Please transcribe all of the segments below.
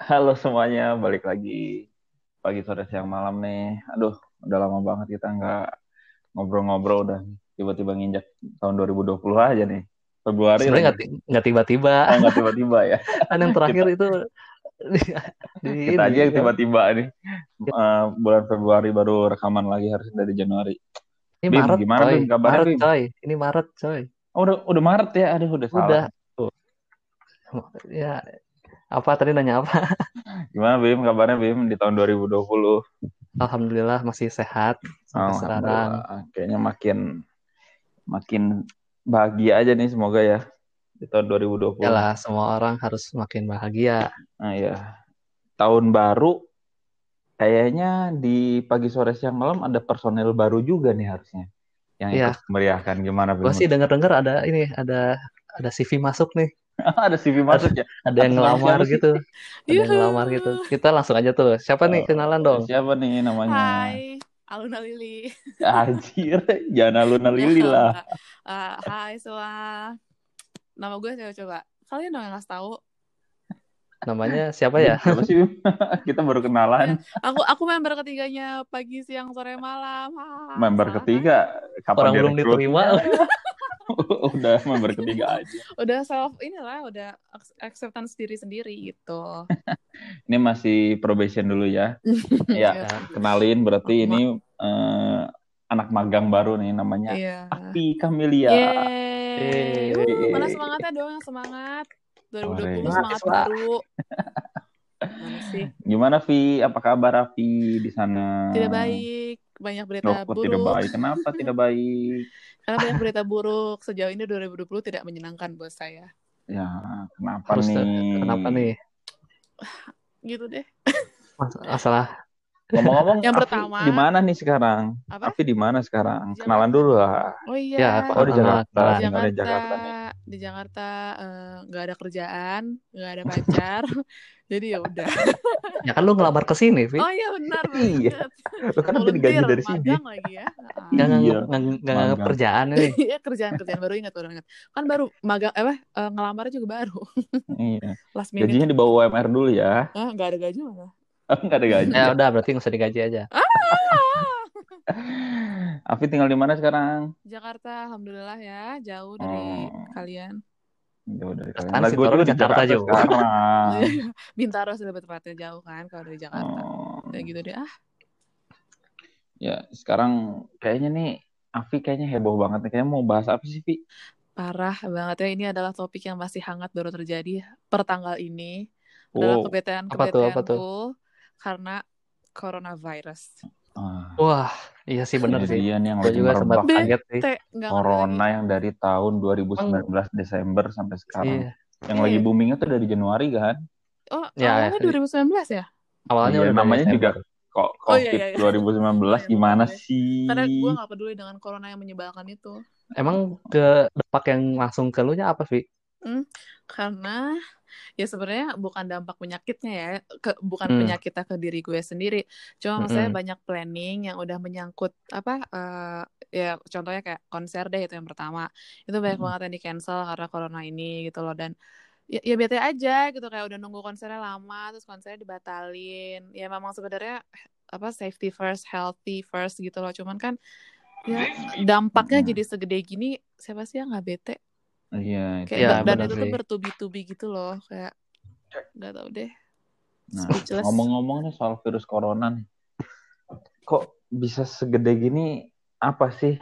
Halo semuanya, balik lagi pagi, sore, siang, malam nih. Aduh, udah lama banget kita nggak ngobrol-ngobrol udah tiba-tiba nginjak tahun 2020 aja nih. Februari Sebenarnya nggak tiba-tiba. Oh, nggak tiba-tiba ya. Kan yang terakhir itu di, di Kita aja yang tiba-tiba nih. Eh, bulan Februari baru rekaman lagi harus dari Januari. Ini Bim, Maret, gimana, coy. Bim? Kabarnya, Maret, Bim? coy. Ini Maret, coy. Oh, udah udah Maret ya. Aduh, udah salah. Udah. Tuh. Ya, apa tadi nanya apa? Gimana Bim kabarnya Bim di tahun 2020? Alhamdulillah masih sehat sampai sekarang. Kayaknya makin makin bahagia aja nih semoga ya di tahun 2020. Yalah, semua orang harus makin bahagia. Nah, ya. Tahun baru kayaknya di pagi sore siang malam ada personel baru juga nih harusnya yang Iya. ikut meriahkan gimana Gue Bim? sih dengar-dengar ada ini, ada ada CV masuk nih. ada CV masuk ya. Ada yang ngelamar gitu. Ada yang ngelamar gitu. Kita langsung aja tuh. Siapa nih Oh, kenalan dong? Siapa nih namanya? Hai, Aluna Lili. Anjir, jangan aluna lili lah. Eh, hai semua. Nama gue siapa coba? Kalian dong yang ngasih tahu. Namanya siapa ya? Siapa sih? Kita baru kenalan. Aku aku member ketiganya pagi, siang, sore, malam. Ah, Member salah. ketiga kapan Orang belum diterima. Udah member ketiga aja. Udah self inilah, udah ac- acceptance diri sendiri gitu. Ini masih probation dulu ya. Ya, Iya. kenalin berarti ini eh, anak magang baru nih namanya Iya. Api Camelia. Yeay. Yeay. Uh, mana semangatnya dong yang semangat. 2020 Keren. semangat baru. Mana sih? Gimana Vi? Apa kabar Api di sana? Tidak baik, banyak berita Loh, buruk. tidak baik? Kenapa tidak baik? Karena banyak berita buruk sejauh ini 2020 tidak menyenangkan buat saya. Ya, kenapa Terus nih? kenapa nih? Gitu deh. Mas- Masalah Ngomong-ngomong, Yang Afi pertama- di mana nih sekarang? Apa? Afi di mana sekarang? Kenalan dulu lah. Oh iya. Ya, Oh di Jakarta, Jakarta, Jakarta nih. Di Jakarta eh, nggak ada kerjaan, nggak ada pacar, jadi ya udah. ya kan lu ngelamar ke sini, Vi. Oh iya benar Iya. Lu kan udah digaji dari sini. magang lagi ya. Ah. Nggak Iya, nggak nggak kerjaan nih. Iya kerjaan kerjaan baru ingat baru ingat. Kan baru magang eh apa eh, ngelamarnya juga baru. Iya. Last minute. Gajinya di bawah UMR dulu ya. Ah nggak ada gaji mana? Enggak ada gaji. Ya udah, berarti nggak usah digaji aja. Ah. Afi tinggal di mana sekarang? Jakarta, alhamdulillah ya, jauh dari Oh. kalian. Jauh dari kalian. Kan Lah, gue juga di Jakarta Jakarta juga. sekarang. Bintaro sih lebih tepatnya jauh kan kalau dari Jakarta. Oh. Kayak gitu deh. Ah, Ya, sekarang kayaknya nih Afi kayaknya heboh banget nih. Kayaknya mau bahas apa sih, Vi? parah banget ya. Ini adalah topik yang masih hangat baru terjadi per tanggal ini. Adalah Oh. kebetulan Apa tuh, apa tuh? kebetulanku karena coronavirus. Ah, Wah, iya sih bener ini sih. yang Gue lagi juga sempat kaget sih. Corona yang dari tahun 2019 Desember sampai sekarang. Iya. Yang Iya. lagi boomingnya tuh dari Januari kan? Oh, Ya, awalnya ya. 2019 ya? Awalnya Iya, udah namanya juga kok Oh, iya, COVID iya, iya. 2019 Oh, iya, gimana sih? Karena gue nggak peduli dengan corona yang menyebalkan itu. Emang ke dampak yang langsung ke lu nya apa, Vi? Karena ya sebenarnya bukan dampak penyakitnya ya, ke, bukan Hmm. penyakitnya ke diri gue sendiri. Cuma maksudnya Mm-mm. banyak planning yang udah menyangkut apa eh, ya contohnya kayak konser deh itu yang pertama. Itu banyak Mm-mm. banget yang di cancel karena corona ini gitu loh dan ya, ya bete aja gitu kayak udah nunggu konsernya lama terus konsernya dibatalin. Ya memang sebenarnya apa safety first, healthy first gitu loh. Cuman kan ya dampaknya jadi segede gini siapa sih yang nggak bete? Iya, itu kayak Ya, da- dan benar itu tuh sih. bertubi-tubi gitu loh kayak nggak tahu deh Nah, speechless ngomong-ngomong nih soal virus corona nih, kok bisa segede gini? Apa sih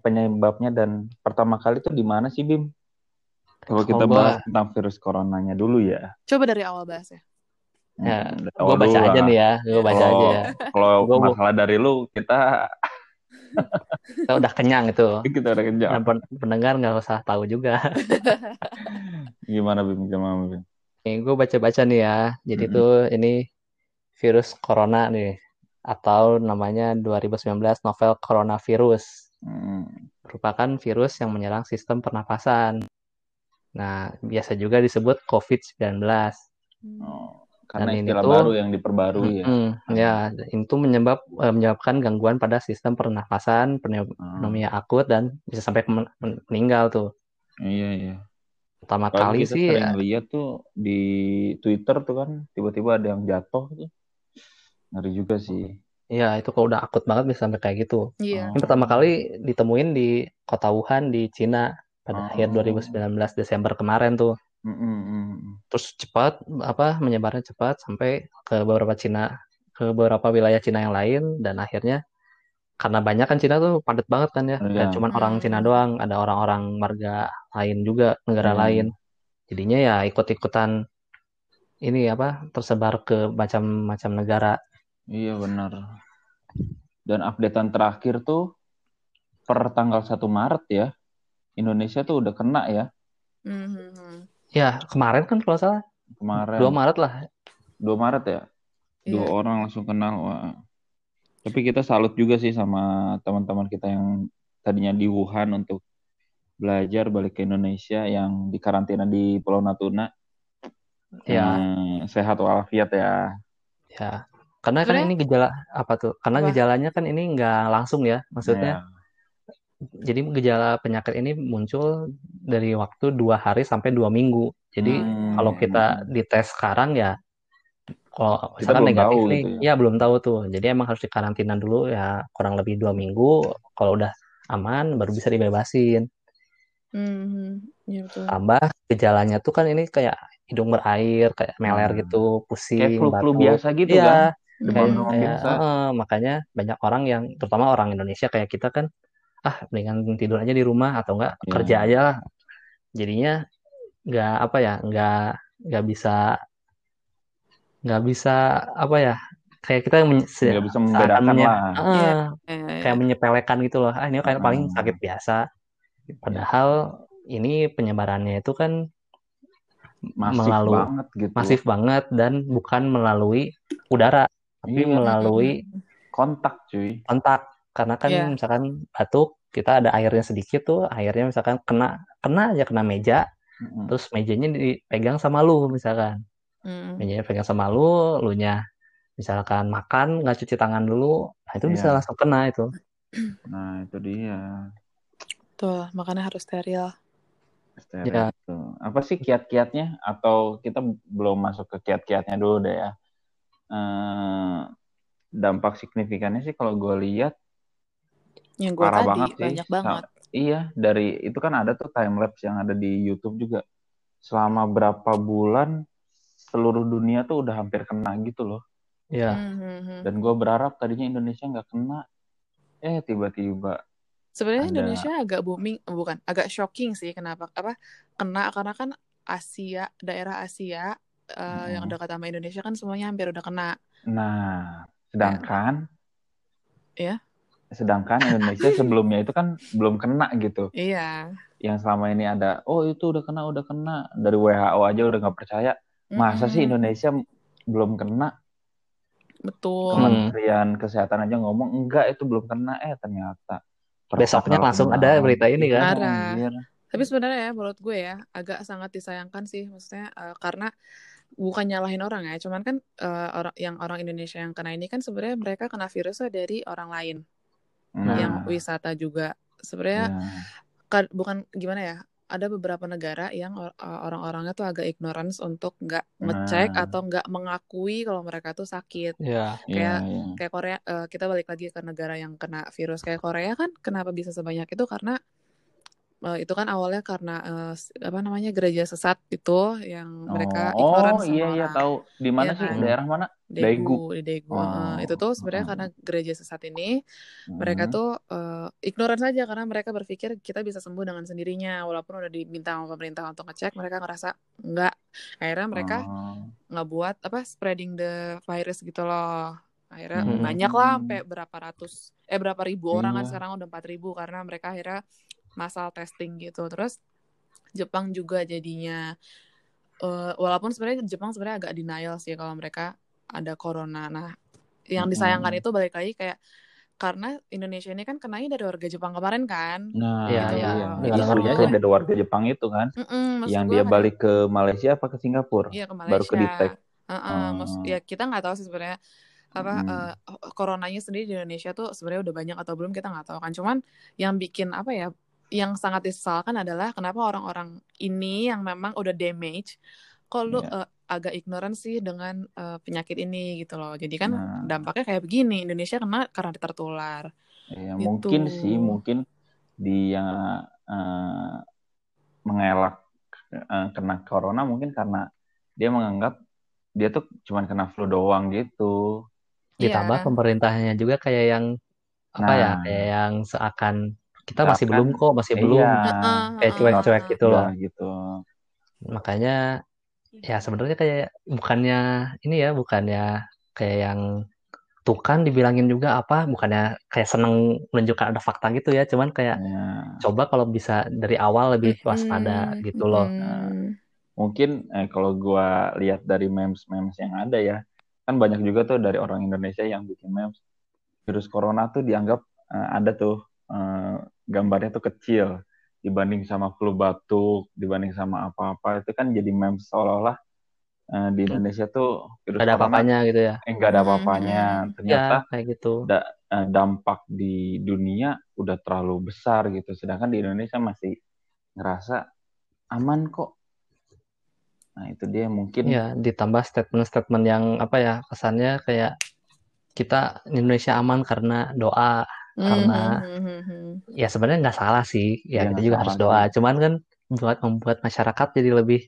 penyebabnya dan pertama kali tuh di mana sih Bim? Kalau kita bahas tentang virus coronanya dulu ya. coba dari awal bahas ya Ya, Hmm, gue awal baca dulu aja nih ya, gue baca Kalau aja ya. kalau masalah dari lu kita Kita udah kenyang itu. kita udah. Dan pen- pendengar nggak usah tahu juga. Gimana Bim? Gimana Bim? Nih, gue baca-baca nih ya. Jadi Mm-mm. tuh ini virus corona nih. Atau namanya 2019 novel coronavirus. Hmm. Merupakan virus yang menyerang sistem pernapasan. Nah, biasa juga disebut COVID-19. Oh, karena Dan ini istilah tuh- baru yang diperbarui ya. Mm-mm, ya, itu menyebab eh, menyebabkan gangguan pada sistem pernapasan, pneu- Hmm. pneumonia akut dan bisa sampai meninggal tuh. Iya iya. Pertama Apalagi kali kita sih sering ya, lihat tuh di Twitter tuh kan tiba-tiba ada yang jatuh tuh. Ngeri juga sih. ya itu kalau udah akut banget bisa sampai kayak gitu. Iya. Ini pertama kali ditemuin di kota Wuhan di Cina pada akhir Oh. 2019 Desember kemarin tuh. Mm, mm, mm, mm. Terus cepat apa menyebarnya cepat sampai ke beberapa Cina ke beberapa wilayah Cina yang lain dan akhirnya karena banyak kan Cina tuh padat banget kan ya. Dan cuman orang Cina doang, ada orang-orang warga lain juga negara Hmm. lain. Jadinya ya ikut-ikutan ini apa tersebar ke macam-macam negara. Iya benar. Dan updatean terakhir tuh per tanggal 1 Maret ya. Indonesia tuh udah kena ya Mhm. Ya kemarin kan kalau salah kemarin. 2 Maret lah. 2 Maret ya. Dua Iya. orang langsung kenal. Wah. Tapi kita salut juga sih sama teman-teman kita yang tadinya di Wuhan untuk belajar balik ke Indonesia yang dikarantina di Pulau Natuna. Ya. Eh, sehat walafiat ya. Ya, karena kan Sebenarnya- ini gejala apa tuh? Karena Apa? gejalanya kan ini nggak langsung ya, maksudnya. Ya. Jadi gejala penyakit ini muncul dari waktu dua hari sampai dua minggu. Jadi Hmm. kalau kita dites sekarang ya, kalau Kita misalkan belum negatif tahu nih, gitu ya belum tahu tuh. Jadi emang harus dikarantina dulu ya kurang lebih dua minggu. Kalau udah aman baru bisa dibebasin. Mhm. Iya betul. Tambah gejalanya tuh kan ini kayak hidung berair, kayak meler Hmm. gitu, Kayak pusing, flu-flu batuk. biasa gitu Iya. kan. kayak kayak biasa. eh, makanya banyak orang yang terutama orang Indonesia kayak kita kan ah mendingan tidur aja di rumah atau enggak Iya. kerja aja lah jadinya nggak apa ya nggak nggak bisa nggak bisa apa ya kayak kita men- Nggak bisa seakan membedakan menye- lah. eh, Iya. Eh, kayak menyepelekan gitu loh ah ini kayak paling Heeh. sakit biasa padahal ini penyebarannya itu kan Masif melalui- banget gitu. masif banget dan bukan melalui udara tapi Iya. melalui Kontak cuy. kontak karena kan Iya. misalkan batuk kita ada airnya sedikit tuh airnya misalkan kena kena aja kena meja Mm-mm. terus mejanya dipegang sama lu misalkan Mhm. mejanya pegang sama lu lu nya misalkan makan nggak cuci tangan dulu nah itu bisa Iya. langsung kena itu Nah itu dia. Tuh, makanya harus steril. Steril Ya. itu. Apa sih kiat-kiatnya? Atau kita belum masuk ke kiat-kiatnya dulu deh ya. Eh, dampak signifikannya sih kalau gue lihat Yang gue parah tadi banget sih. banyak banget. Sa- Iya, dari itu kan ada tuh time lapse yang ada di YouTube juga. Selama berapa bulan seluruh dunia tuh udah hampir kena gitu loh. ya Mhm. Dan gue berharap tadinya Indonesia nggak kena. Eh tiba-tiba. Sebenarnya Ada- Indonesia agak booming, bukan, agak shocking sih kenapa apa kena karena kan Asia, daerah Asia eh, yang Mm. dekat sama Indonesia kan semuanya hampir udah kena. Nah, sedangkan Ya. Sedangkan Indonesia sebelumnya itu kan belum kena gitu. Iya. Yang selama ini ada, oh itu udah kena, udah kena. Dari WHO aja udah nggak percaya. Masa sih Mm-mm. Indonesia belum kena? Betul. Hmm. Kementerian Kesehatan aja ngomong enggak itu belum kena. Eh ternyata besoknya langsung ada berita ini kan Parah. Tapi sebenarnya ya menurut gue ya agak sangat disayangkan sih maksudnya eh, karena bukan nyalahin orang ya, cuman kan eh, orang yang orang Indonesia yang kena ini kan sebenarnya mereka kena virusnya dari orang lain Nah, yang wisata juga. Sebenarnya ya. kan bukan gimana ya ada beberapa negara yang uh, orang-orangnya tuh agak ignorance untuk nggak ngecek Nah. atau nggak mengakui kalau mereka tuh sakit Iya, kayak iya. kayak Korea eh, kita balik lagi ke negara yang kena virus kayak Korea kan kenapa bisa sebanyak itu karena eh, itu kan awalnya karena s- apa namanya gereja sesat itu yang mereka oh, ignorance oh iya iya tahu di mana Iya sih kan? daerah mana Daegu, di Daegu. Oh, Eh, itu tuh sebenarnya oh. karena gereja sesat ini mereka Hmm. tuh eh, ignorant saja karena mereka berpikir kita bisa sembuh dengan sendirinya walaupun udah diminta sama pemerintah untuk ngecek mereka ngerasa enggak akhirnya mereka Oh. nggak buat apa spreading the virus gitu loh akhirnya Hmm. banyak lah sampai berapa ratus eh berapa ribu orang kan Iya. sekarang udah empat ribu karena mereka akhirnya massal testing gitu terus Jepang juga jadinya eh, walaupun sebenarnya Jepang sebenarnya agak denial sih kalau mereka ada corona nah yang disayangkan itu balik lagi kayak karena Indonesia ini kan kenanya dari warga Jepang kemarin kan Nah, Iya, iya. sih tuh. dari warga Jepang itu kan, Mm-mm, maksud yang dia kayak- balik ke Malaysia apa ke Singapura, Iya ke baru ke Malaysia. detect. Heeh, maksud- Oh. ya kita nggak tahu sih sebenarnya apa Mm. eh, coronanya sendiri di Indonesia tuh sebenarnya udah banyak atau belum kita nggak tahu kan. Cuman yang bikin apa ya yang sangat disesalkan adalah kenapa orang-orang ini yang memang udah damage kok lu Iya. eh, agak ignorant sih dengan eh, penyakit ini gitu loh. Jadi kan Nah. dampaknya kayak begini. Indonesia kena karena tertular. Ya, Gitu. mungkin sih, mungkin dia eh, mengelak eh, kena corona mungkin karena dia menganggap dia tuh cuman kena flu doang gitu. Ditambah Iya. pemerintahnya juga kayak yang apa ya, Nah. kayak yang seakan kita Seakan, masih belum kok, masih belum. Iya, Heeh, Kayak cuek-cuek gitu loh. ya gitu. Makanya ya sebenarnya kayak bukannya ini ya, bukannya kayak yang tuh kan dibilangin juga apa, bukannya kayak seneng menunjukkan ada fakta gitu ya, cuman kayak Ya, coba kalau bisa dari awal lebih waspada Mm-mm, gitu loh. mm-mm. mungkin eh, kalau gua lihat dari memes-memes yang ada ya, kan banyak juga tuh dari orang Indonesia yang bikin memes. Virus corona tuh dianggap eh, ada tuh eh, gambarnya tuh kecil dibanding sama flu batuk, dibanding sama apa-apa itu kan jadi memes seolah-olah eh, di Indonesia tuh virus ada apa-apanya gitu ya. eh, nggak ada Hmm, apa-apanya. hmm. Ternyata Ya, kayak gitu. da- eh, dampak di dunia udah terlalu besar gitu, sedangkan di Indonesia masih ngerasa aman kok. Nah itu dia mungkin Ya, ditambah statement-statement yang apa ya, kesannya kayak kita di Indonesia aman karena doa. Karena Mhm. ya sebenarnya nggak salah sih, ya Ya, kita juga harus doa. sih. Cuman kan buat membuat masyarakat jadi lebih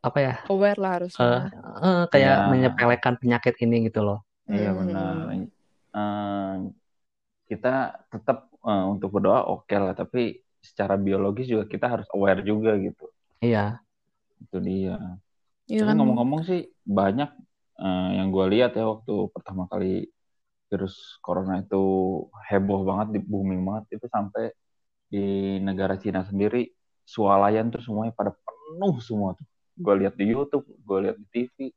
apa ya, aware lah eh, harusnya. eh, kayak Ya. menyepelekan penyakit ini gitu loh. Iya Hmm. benar. Eh, kita tetap eh, untuk berdoa oke lah, tapi secara biologis juga kita harus aware juga gitu. Iya, Itu dia. Iya Tapi kan? ngomong-ngomong sih banyak eh, yang gue lihat ya waktu pertama kali virus corona itu heboh banget, di booming banget itu sampai di negara Cina sendiri swalayan tuh semuanya pada penuh semua tuh. Gue lihat di YouTube, gue lihat di TV,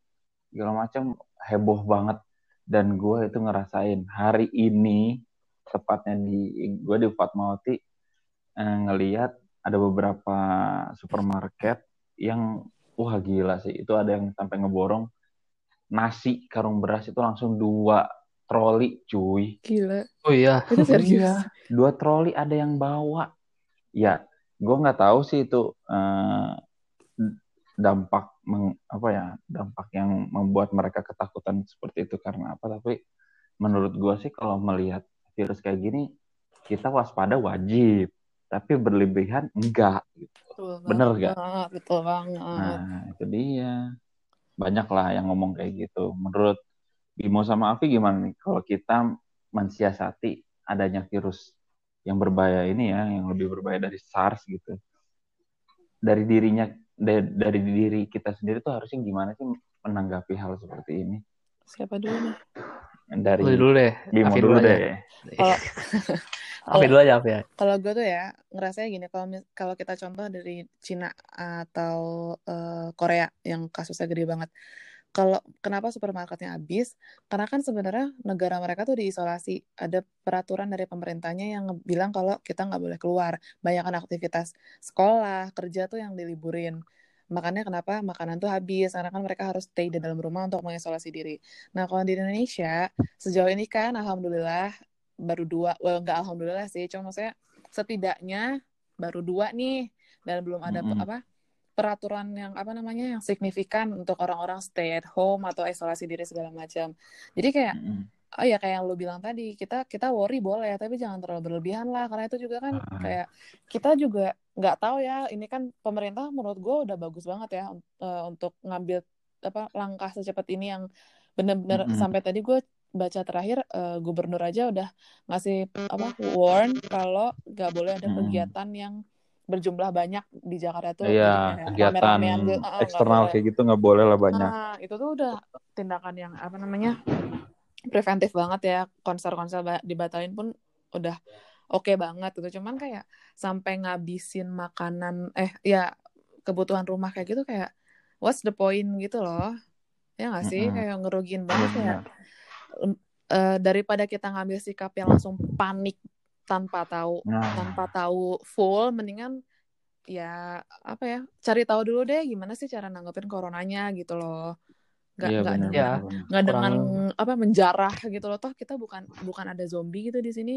segala macam heboh banget. Dan gue itu ngerasain hari ini tepatnya di gue di Fatmawati eh, ngelihat ada beberapa supermarket yang wah gila sih itu ada yang sampai ngeborong nasi karung beras itu langsung dua troli cuy Gila. oh iya, Itu serius. Iya, dua troli ada yang bawa ya gue nggak tahu sih itu eh, dampak meng- apa ya dampak yang membuat mereka ketakutan seperti itu karena apa tapi menurut gue sih kalau melihat virus kayak gini kita waspada wajib tapi berlebihan enggak gitu. Betul Bener banget, gak? Betul banget. Nah, itu dia. Banyak lah yang ngomong kayak gitu. Menurut Bimo sama Avi gimana nih? Kalau kita mensiasati adanya virus yang berbahaya ini ya, yang lebih berbahaya dari SARS gitu. Dari dirinya, dari, dari diri kita sendiri tuh harusnya gimana sih menanggapi hal seperti ini? Siapa dulu nih? Dari Lu dulu deh, Bimo Afi dulu deh. Kalau Afi dulu aja, Afi ya. kalau gue tuh ya ngerasanya gini kalau kalau kita contoh dari Cina atau eh, Korea yang kasusnya gede banget kalau kenapa supermarketnya habis? Karena kan sebenarnya negara mereka tuh diisolasi. Ada peraturan dari pemerintahnya yang bilang kalau kita nggak boleh keluar. Banyakkan aktivitas sekolah kerja tuh yang diliburin. Makanya kenapa makanan tuh habis? Karena kan mereka harus stay di dalam rumah untuk mengisolasi diri. Nah kalau di Indonesia sejauh ini kan alhamdulillah baru dua well nggak alhamdulillah sih. Cuma maksudnya setidaknya baru dua nih dan belum ada Mm-mm. apa peraturan yang apa namanya yang signifikan untuk orang-orang stay at home atau isolasi diri segala macam jadi kayak Mm-mm. oh ya kayak yang lu bilang tadi kita kita worry boleh tapi jangan terlalu berlebihan lah karena itu juga kan Ah. kayak kita juga nggak tahu ya ini kan pemerintah menurut gue udah bagus banget ya eh, untuk ngambil apa langkah secepat ini yang bener-bener Mm-mm. sampai tadi gue baca terakhir eh, gubernur aja udah ngasih apa warn kalau nggak boleh ada kegiatan yang berjumlah banyak di Jakarta tuh Iya, kayak kegiatan eksternal kayak gitu nggak boleh lah banyak. Nah, itu tuh udah tindakan yang apa namanya preventif banget ya konser-konser ba- dibatalin pun udah oke banget gitu cuman kayak sampai ngabisin makanan eh ya kebutuhan rumah kayak gitu kayak what's the point gitu loh ya nggak sih Mm-mm. kayak ngerugiin banget kayak Benar. eh, daripada kita ngambil sikap yang langsung panik tanpa tahu Nah, tanpa tahu full mendingan ya apa ya cari tahu dulu deh gimana sih cara nanggepin coronanya gitu loh nggak iya nggak Ya. nggak dengan Kurang- apa menjarah gitu loh toh kita bukan bukan ada zombie gitu di sini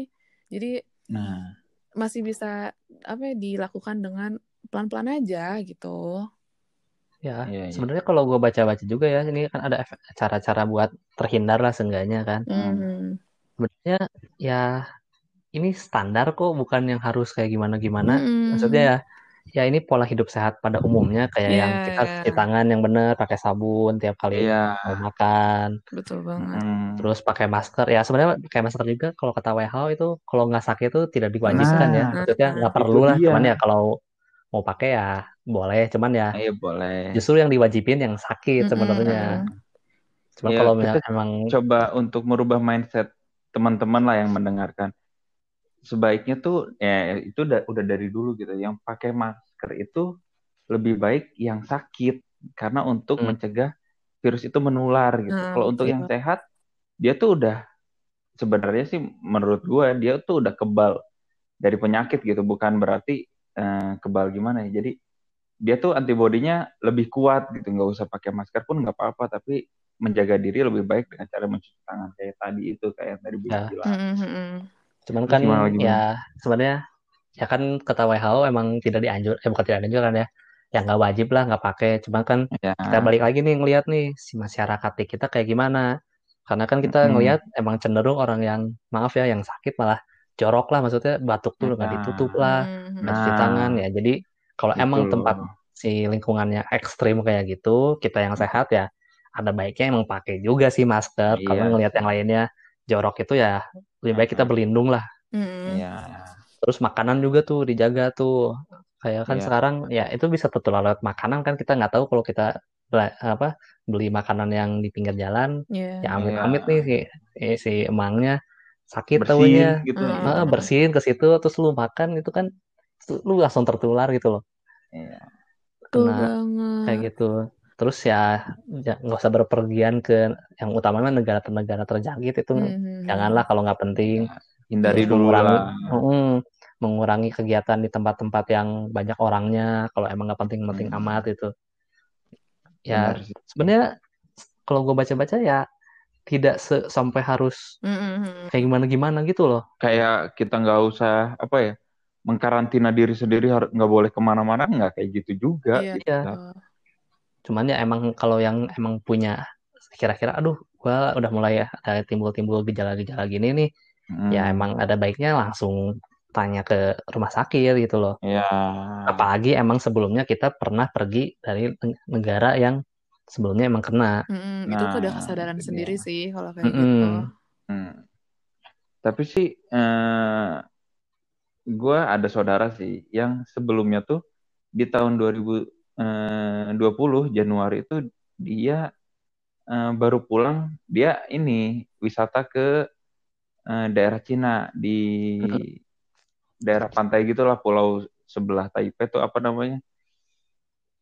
jadi Nah, masih bisa apa ya dilakukan dengan pelan-pelan aja gitu. Ya, Iya, iya. sebenarnya kalau gue baca-baca juga ya, ini kan ada cara-cara buat terhindar lah seenggaknya kan. Mhm. Sebenarnya ya ini standar kok, bukan yang harus kayak gimana-gimana. Mm-mm. Maksudnya ya, ya ini pola hidup sehat pada umumnya kayak yang Iya, kita iya. cuci tangan yang benar, pakai sabun tiap kali mau makan, Betul banget. Mm. terus pakai masker. Ya sebenarnya pakai masker juga kalau kata WHO itu kalau nggak sakit itu tidak diwajibkan ya. Nah, Maksudnya nggak perlu lah, cuman ya kalau mau pakai ya boleh, cuman ya Iya boleh. justru yang diwajibin yang sakit Mm-mm, sebenarnya. Cuman Ya, kalau misalnya emang coba untuk merubah mindset teman-teman lah yang mendengarkan. Sebaiknya tuh ya itu udah, udah dari dulu gitu. Yang pakai masker itu lebih baik yang sakit karena untuk Hmm. mencegah virus itu menular gitu. Nah, Kalau untuk betul. yang sehat dia tuh udah sebenarnya sih menurut gua dia tuh udah kebal dari penyakit gitu, bukan berarti eh, kebal gimana ya. Jadi dia tuh antibodinya lebih kuat gitu, nggak usah pakai masker pun nggak apa-apa, tapi menjaga diri lebih baik dengan cara mencuci tangan kayak tadi itu kayak yang tadi Ya. bilang. Mm-mm, mm-mm. Cuman kan gimana ya sebenarnya ya kan kata WHO emang tidak dianjur eh bukan tidak dianjurkan ya. Ya nggak wajib lah nggak pakai. Cuman kan Ya. kita balik lagi nih ngelihat nih si masyarakat di kita kayak gimana. Karena kan kita ngelihat emang cenderung orang yang maaf ya yang sakit malah jorok lah maksudnya batuk tuh nggak Nah. ditutup lah, Mm-mm. nggak cuci Nah. tangan ya. Jadi kalau Gitu emang tempat si lingkungannya ekstrim kayak gitu, kita yang sehat ya ada baiknya emang pakai juga sih masker. Kalau Iya. ngelihat yang lainnya jorok itu ya lebih baik kita berlindung lah. Mm-mm. Iya. Terus makanan juga tuh dijaga tuh. Kayak kan Iya. sekarang ya itu bisa tertular lewat makanan kan kita nggak tahu kalau kita apa beli makanan yang di pinggir jalan Iya. ya amit-amit nih si eh, si emangnya sakit Bersin taunya gitu. Mm. Heeh, bersihin ke situ terus lu makan itu kan lu langsung tertular gitu loh Iya. Kena banget. kayak gitu terus ya ya nggak usah berpergian ke yang utamanya negara-negara terjangkit itu Mhm. janganlah kalau nggak penting Hindari terus dulu mengurangi lah. Mm-mm. mengurangi kegiatan di tempat-tempat yang banyak orangnya kalau emang nggak penting-penting Hmm. amat itu ya sebenarnya kalau gue baca-baca ya tidak se- sampai harus Mm-mm. kayak gimana-gimana gitu loh Kayak kita nggak usah apa ya mengkarantina diri sendiri harus nggak boleh ke mana-mana nggak kayak gitu juga. Iya. gitu. Iya. Cuman ya emang kalau yang emang punya kira-kira aduh gua udah mulai ada timbul-timbul gejala-gejala gini nih Hmm. ya emang ada baiknya langsung tanya ke rumah sakit gitu loh Ya. apalagi emang sebelumnya kita pernah pergi dari neg- negara yang sebelumnya emang kena Mm-mm. Itu tuh udah Nah, kesadaran itu sendiri sih kalau kayak Mm-mm. gitu. Hmm. Tapi sih, eh, gue ada saudara sih yang sebelumnya tuh di tahun 2020 Januari itu dia eh, baru pulang, dia ini wisata ke eh, daerah Cina di daerah pantai gitulah pulau sebelah Taipei tuh apa namanya?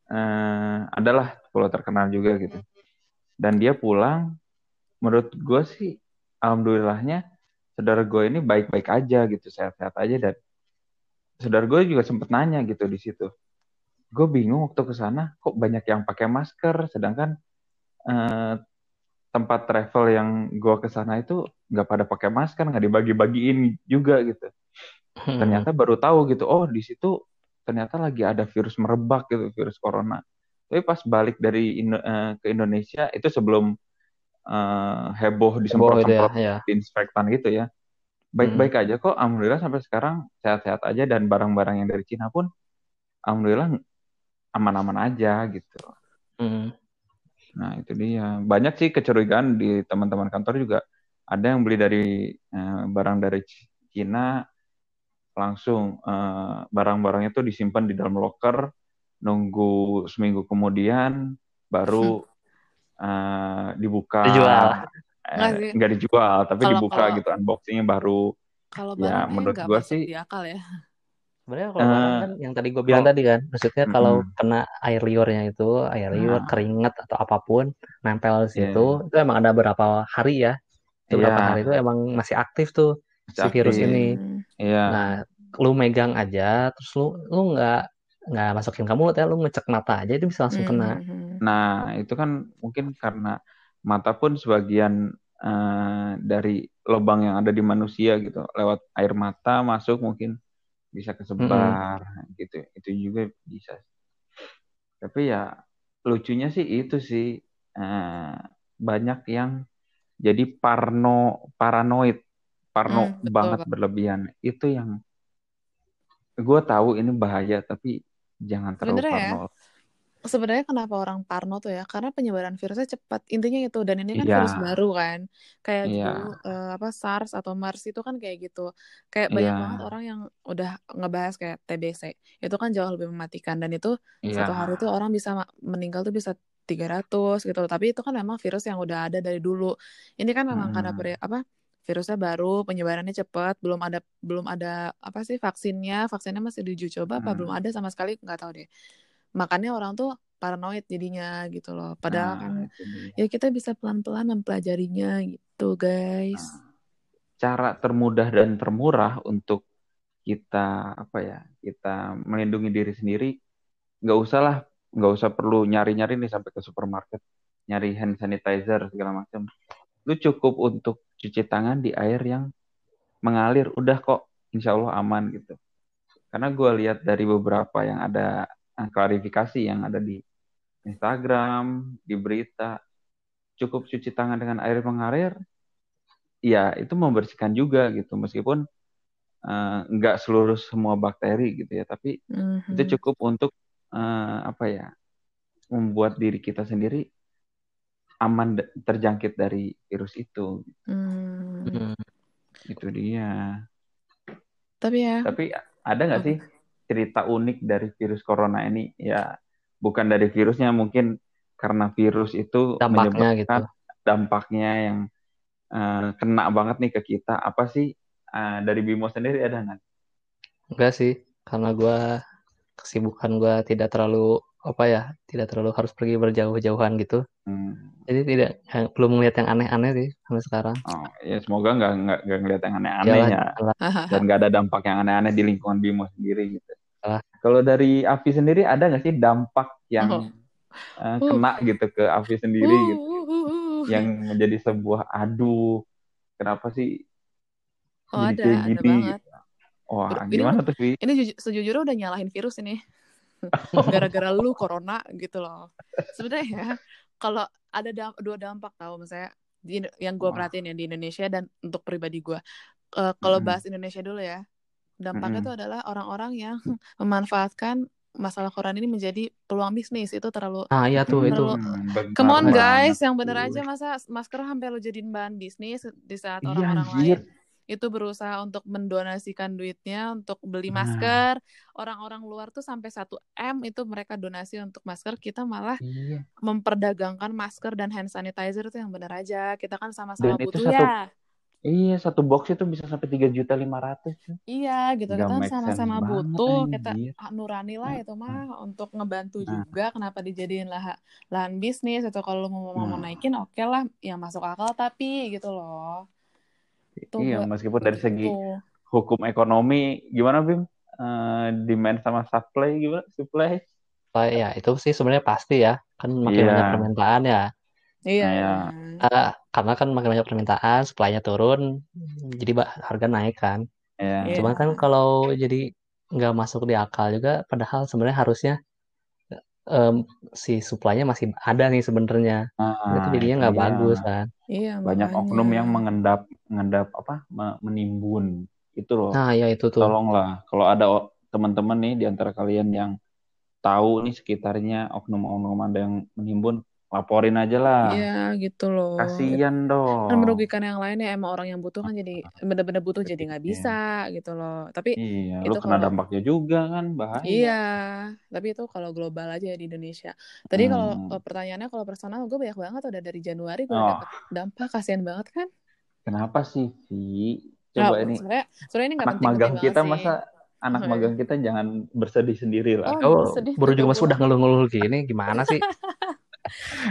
Eh, adalah pulau terkenal juga gitu. Dan dia pulang, menurut gue sih alhamdulillahnya saudara gue ini baik-baik aja gitu, sehat-sehat aja dan saudara gue juga sempet nanya gitu di situ. Gue bingung waktu ke sana kok banyak yang pakai masker, sedangkan eh, tempat travel yang gue ke sana itu nggak pada pakai masker, nggak dibagi-bagiin juga gitu. Hmm. Ternyata baru tahu gitu, oh di situ ternyata lagi ada virus merebak gitu, virus corona. Tapi pas balik dari Indo- eh, ke Indonesia itu sebelum eh, heboh Heboh gitu ya disemprot-semprot ya disinfektan gitu ya. Baik-baik aja kok, alhamdulillah sampai sekarang sehat-sehat aja dan barang-barang yang dari Cina pun alhamdulillah aman-aman aja gitu. Hmm. Nah, itu dia. Banyak sih kecurigaan di teman-teman kantor juga. Ada yang beli dari eh, barang dari Cina langsung eh, barang-barangnya itu disimpan di dalam loker, nunggu seminggu kemudian baru eh, dibuka. Dijual. Eh, Nggak dijual, tapi Kalau- dibuka kalau- gitu unboxingnya baru. Kalau Ya, barangnya menurut gua sih- di akal ya. Sebenarnya kalau barang kan yang tadi gue bilang kalau- tadi kan maksudnya kalau Mm-mm. kena air liurnya itu air liur Nah. keringat atau apa pun nempel di situ Iya. itu emang ada beberapa hari ya itu beberapa Iya. hari itu emang masih aktif tuh si virus Aktif. ini. Iya. Nah, lu megang aja, terus lu lu nggak nggak masukin ke mulut ya, lu ngecek mata aja itu bisa langsung kena. Hmm. Nah, itu kan mungkin karena mata pun sebagian eh, dari lubang yang ada di manusia gitu, lewat air mata masuk mungkin bisa kesebar mm-hmm. gitu itu juga bisa tapi ya lucunya sih itu sih uh, banyak yang jadi parno paranoid parno hmm, banget betul. berlebihan itu yang gue tahu ini bahaya tapi jangan terlalu Bener ya? parno ya? Sebenarnya kenapa orang parno tuh ya karena penyebaran virusnya cepat intinya itu dan ini kan yeah. virus baru kan kayak yeah. dulu uh, apa SARS atau MERS itu kan kayak gitu kayak banyak yeah. banget orang yang udah ngebahas kayak TBC itu kan jauh lebih mematikan dan itu yeah. satu hari tuh orang bisa meninggal tuh bisa 300 gitu tapi itu kan memang virus yang udah ada dari dulu ini kan memang hmm. karena peri, apa virusnya baru penyebarannya cepat belum ada belum ada apa sih vaksinnya vaksinnya masih diuji coba hmm. apa belum ada sama sekali nggak tahu deh makanya orang tuh paranoid jadinya gitu loh. Padahal nah, kan ya kita bisa pelan-pelan mempelajarinya gitu guys. Nah, cara termudah dan termurah untuk kita apa ya kita melindungi diri sendiri nggak usah lah nggak usah perlu nyari-nyari nih sampai ke supermarket nyari hand sanitizer segala macam. Lu cukup untuk cuci tangan di air yang mengalir udah kok insya Allah aman gitu. Karena gue lihat dari beberapa yang ada klarifikasi yang ada di Instagram, di berita, cukup cuci tangan dengan air mengalir, ya itu membersihkan juga gitu, meskipun uh, nggak seluruh semua bakteri gitu ya, tapi mm-hmm. itu cukup untuk uh, apa ya, membuat diri kita sendiri aman terjangkit dari virus itu. Mm. Itu dia. Tapi ya. Tapi ada nggak sih cerita unik dari virus corona ini ya bukan dari virusnya mungkin karena virus itu dampaknya menyebabkan gitu. dampaknya yang uh, kena banget nih ke kita apa sih uh, dari Bimo sendiri ada nggak? Enggak sih karena gue kesibukan gue tidak terlalu apa ya tidak terlalu harus pergi berjauh-jauhan gitu hmm. jadi tidak belum melihat yang aneh-aneh sih sampai sekarang oh, ya semoga nggak nggak nggak ngeliat yang aneh-aneh ya dan nggak ada dampak yang aneh-aneh di lingkungan Bimo sendiri gitu uh. kalau dari Avi sendiri ada nggak sih dampak yang oh. uh, kena gitu ke Avi sendiri uh, gitu uh, uh, uh. yang menjadi sebuah aduh kenapa sih oh, ada, kayak gini ada banget. Wah, gimana tuh, Vi? Ini sejujurnya udah nyalahin virus ini. gara-gara lu corona gitu loh. Sebenarnya ya kalau ada dam dua dampak tahu misalnya di, yang gue perhatiin ya di Indonesia dan untuk pribadi gue uh, kalau mm. bahas Indonesia dulu ya dampaknya itu mm. adalah orang-orang yang memanfaatkan masalah koran ini menjadi peluang bisnis. Itu terlalu ah iya tuh terlalu, itu come on guys yang bener aja masa masker sampai lo jadiin bahan bisnis di saat iya, orang-orang lain itu berusaha untuk mendonasikan duitnya untuk beli nah. masker. Orang-orang luar tuh sampai 1 M itu mereka donasi untuk masker. Kita malah iya. memperdagangkan masker dan hand sanitizer itu yang benar aja. Kita kan sama-sama butuh satu, ya. Iya, satu box itu bisa sampai tiga juta lima ratus. Iya, gitu. Gak kita sama-sama butuh. Kita nurani lah itu mah nah. untuk ngebantu nah. juga. Kenapa dijadiin lah lahan bisnis atau kalau mau mau nah. naikin oke okay lah, yang masuk akal tapi gitu loh. Tuh, iya, meskipun dari segi hukum ekonomi gimana Bim? Uh, demand sama supply gimana? Supply? Oh, ya itu sih sebenarnya pasti ya. Kan makin yeah. banyak permintaan ya. Iya. Yeah. Uh, karena kan makin banyak permintaan, supply-nya turun, jadi harga naik kan. Yeah. Yeah. Cuman kan kalau jadi nggak masuk di akal juga, padahal sebenarnya harusnya um, si supply-nya masih ada nih sebenarnya. Ah, itu jadinya nggak iya. bagus kan. Iya, Banyak makanya. oknum yang mengendap mengendap apa? menimbun. Itu loh. Nah, ya itu tuh. Tolonglah kalau ada teman-teman nih di antara kalian yang tahu nih sekitarnya oknum-oknum ada yang menimbun, laporin aja lah. Iya gitu loh. Kasian dong. Kan merugikan yang lain ya emang orang yang butuh kan jadi bener-bener butuh jadi nggak iya. bisa gitu loh. Tapi iya, itu lu kena kalau, dampaknya juga kan bahaya. Iya, tapi itu kalau global aja ya di Indonesia. Tadi hmm. kalau pertanyaannya kalau personal gue banyak banget udah dari Januari gue oh. dapet dampak kasihan banget kan. Kenapa sih, Vi? Coba nah, ini. Sebenarnya, sebenarnya ini gak anak magang kita sih. masa anak oh, magang kita jangan bersedih sendiri lah. Oh, oh baru juga mas udah ngeluh-ngeluh gini, gimana sih?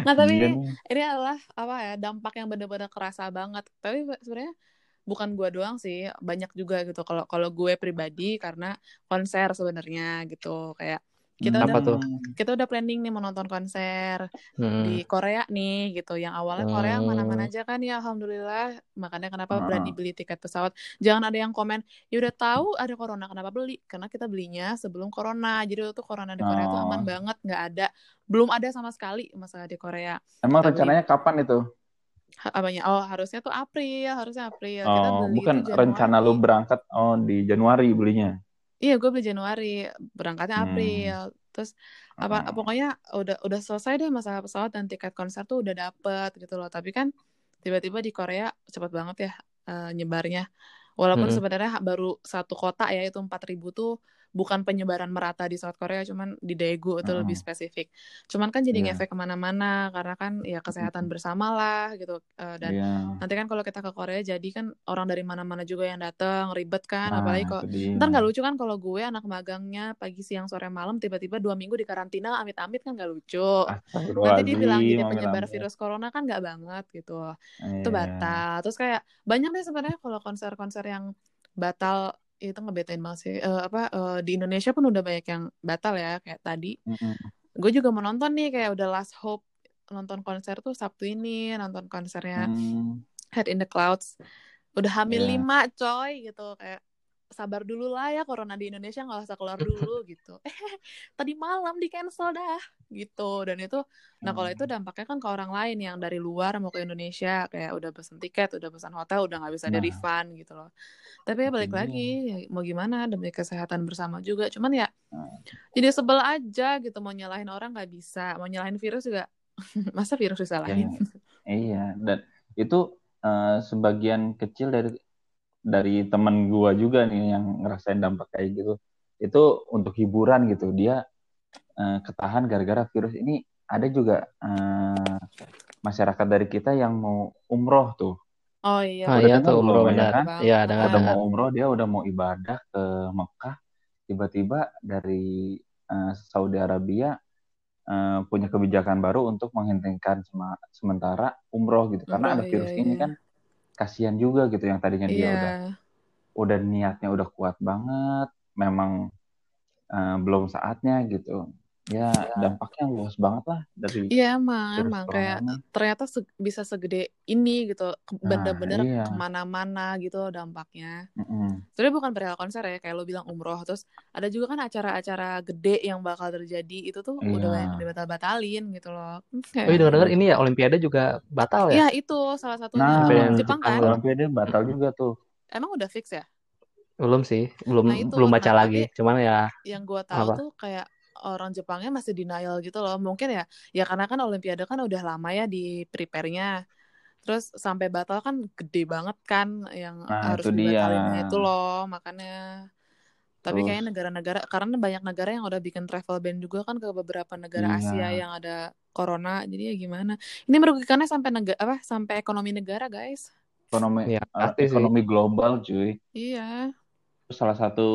nah tapi ini, ini adalah apa ya dampak yang benar-benar kerasa banget. Tapi sebenarnya bukan gue doang sih banyak juga gitu. Kalau kalau gue pribadi karena konser sebenarnya gitu. Kayak kita Apa udah tuh? kita udah planning nih mau nonton konser Hmm. di Korea nih gitu. Yang awalnya Korea Hmm. mana-mana aja kan ya alhamdulillah. Makanya kenapa Ah. berani beli tiket pesawat. Jangan ada yang komen, "Ya udah tahu ada corona kenapa beli?" Karena kita belinya sebelum corona. Jadi waktu corona di Korea tuh Oh. aman banget, nggak ada belum ada sama sekali masalah di Korea. Emang Kita beli rencananya kapan itu? apanya? Oh, harusnya tuh April, harusnya April. Kita Oh, beli bukan rencana lu berangkat oh di Januari belinya. Iya, gue beli Januari, berangkatnya Hmm. April. Terus apa Oh. pokoknya udah udah selesai deh masalah pesawat dan tiket konser tuh udah dapet gitu loh. Tapi kan tiba-tiba di Korea cepet banget ya eh, nyebarnya. Walaupun Mm-mm. sebenarnya baru satu kota ya itu 4000 tuh bukan penyebaran merata di South Korea, cuman di Daegu itu lebih Mm. spesifik. Cuman kan jadi Iya. ngefek ke mana-mana karena kan ya kesehatan bersama lah gitu. Eh, dan Iya. nanti kan kalau kita ke Korea jadi kan orang dari mana-mana juga yang datang ribet kan Nah, apalagi kok ntar nggak lucu kan kalau gue anak magangnya pagi siang sore malam tiba-tiba dua minggu di karantina amit-amit kan nggak lucu nanti dibilang Astagfirullahaladzim, penyebar virus corona kan nggak banget gitu itu Iya. batal terus kayak banyak deh sebenarnya kalau konser-konser yang batal itu ngebetain banget sih Eh, apa eh, di Indonesia pun udah banyak yang batal ya kayak tadi Mm-mm. gue juga mau nonton nih kayak udah last hope nonton konser tuh Sabtu ini nonton konsernya Hmm. Head in the Clouds udah hamil Iya. lima coy gitu kayak sabar dulu lah ya corona di Indonesia nggak usah keluar dulu gitu. Eh tadi malam di cancel dah gitu. Dan itu nah kalau Hmm. itu dampaknya kan ke orang lain yang dari luar mau ke Indonesia kayak udah pesen tiket udah pesan hotel udah nggak bisa di Nah. refund gitu loh. Tapi ya balik lagi ya mau gimana demi kesehatan bersama juga. Cuman ya Nah. jadi sebel aja gitu mau nyalahin orang nggak bisa mau nyalahin virus juga masa virus disalahin? Iya, dan itu eh, sebagian kecil dari dari temen gua juga nih yang ngerasain dampak kayak gitu. Itu untuk hiburan gitu. Dia eh, ketahan gara-gara virus ini. Ada juga eh, masyarakat dari kita yang mau umroh tuh. oh iya Ah Udah iya tuh umroh banyak benar. kan? Iya dengar Udah mau umroh, dia udah mau ibadah ke Mekah. Tiba-tiba dari eh, Saudi Arabia eh, punya kebijakan baru untuk menghentikan sema- sementara umroh gitu karena Oh, ada virus iya, ini iya. kan kasihan juga gitu yang tadinya dia iya. udah udah niatnya udah kuat banget memang eh, belum saatnya gitu ya dampaknya luas banget lah dari Iya emang emang kayak ini. ternyata se- bisa segede ini gitu ke- Nah, bener-bener iya. ke mana-mana gitu dampaknya. Mm-mm. Sebenarnya bukan perihal konser ya kayak lo bilang umroh terus ada juga kan acara-acara gede yang bakal terjadi itu tuh udah Iya. banyak yang dibatal-batalin gitu loh. Oh iya dengar ini ya Olimpiade juga batal ya? Iya itu salah satunya Nah, Jepang Jepang kan. Olimpiade batal juga tuh Emang udah fix ya? Belum sih, belum Nah, itu. belum baca Nah, lagi. Cuman ya Yang gue tahu Apa? tuh kayak orang Jepangnya masih denial gitu loh. Mungkin ya ya karena kan Olimpiade kan udah lama ya di prepare-nya. Terus sampai batal kan gede banget kan yang Nah, harus itu dia. itu loh makanya tapi Terus- kayaknya negara-negara karena banyak negara yang udah bikin travel ban juga kan ke beberapa negara Iya. Asia yang ada corona jadi ya gimana ini merugikannya sampai negara apa sampai ekonomi negara guys ekonomi ya ekonomi global cuy iya salah satu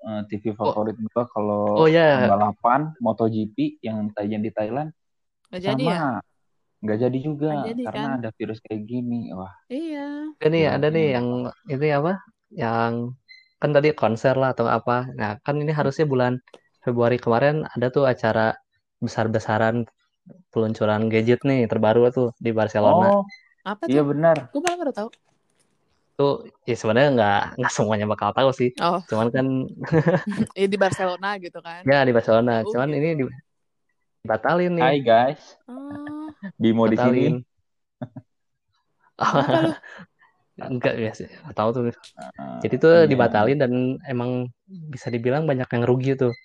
eh, TV favorit gua kalau Oh ya, balapan MotoGP yang tayang di Thailand. Nggak jadi ya? Sama nggak jadi juga Nggak jadi, karena kan? ada virus kayak gini. Wah. Iya. Ada nih Iya, ada nih iya. yang ini apa? Yang kan tadi konser lah atau apa. Nah kan ini harusnya bulan Februari kemarin ada tuh acara besar-besaran peluncuran gadget nih terbaru tuh di Barcelona. oh. Apa iya tuh? benar. Gue malah baru tahu Tuh ya sebenarnya nggak nggak semuanya bakal tahu sih. oh Cuman kan ya di Barcelona gitu kan ya di Barcelona. Oh, Cuman gitu. ini di- dibatalin nih. Hai guys oh Bimo di sini? Enggak ya sih, nggak tahu tuh. Eh, Jadi tuh iya. dibatalin dan emang bisa dibilang banyak yang rugi tuh.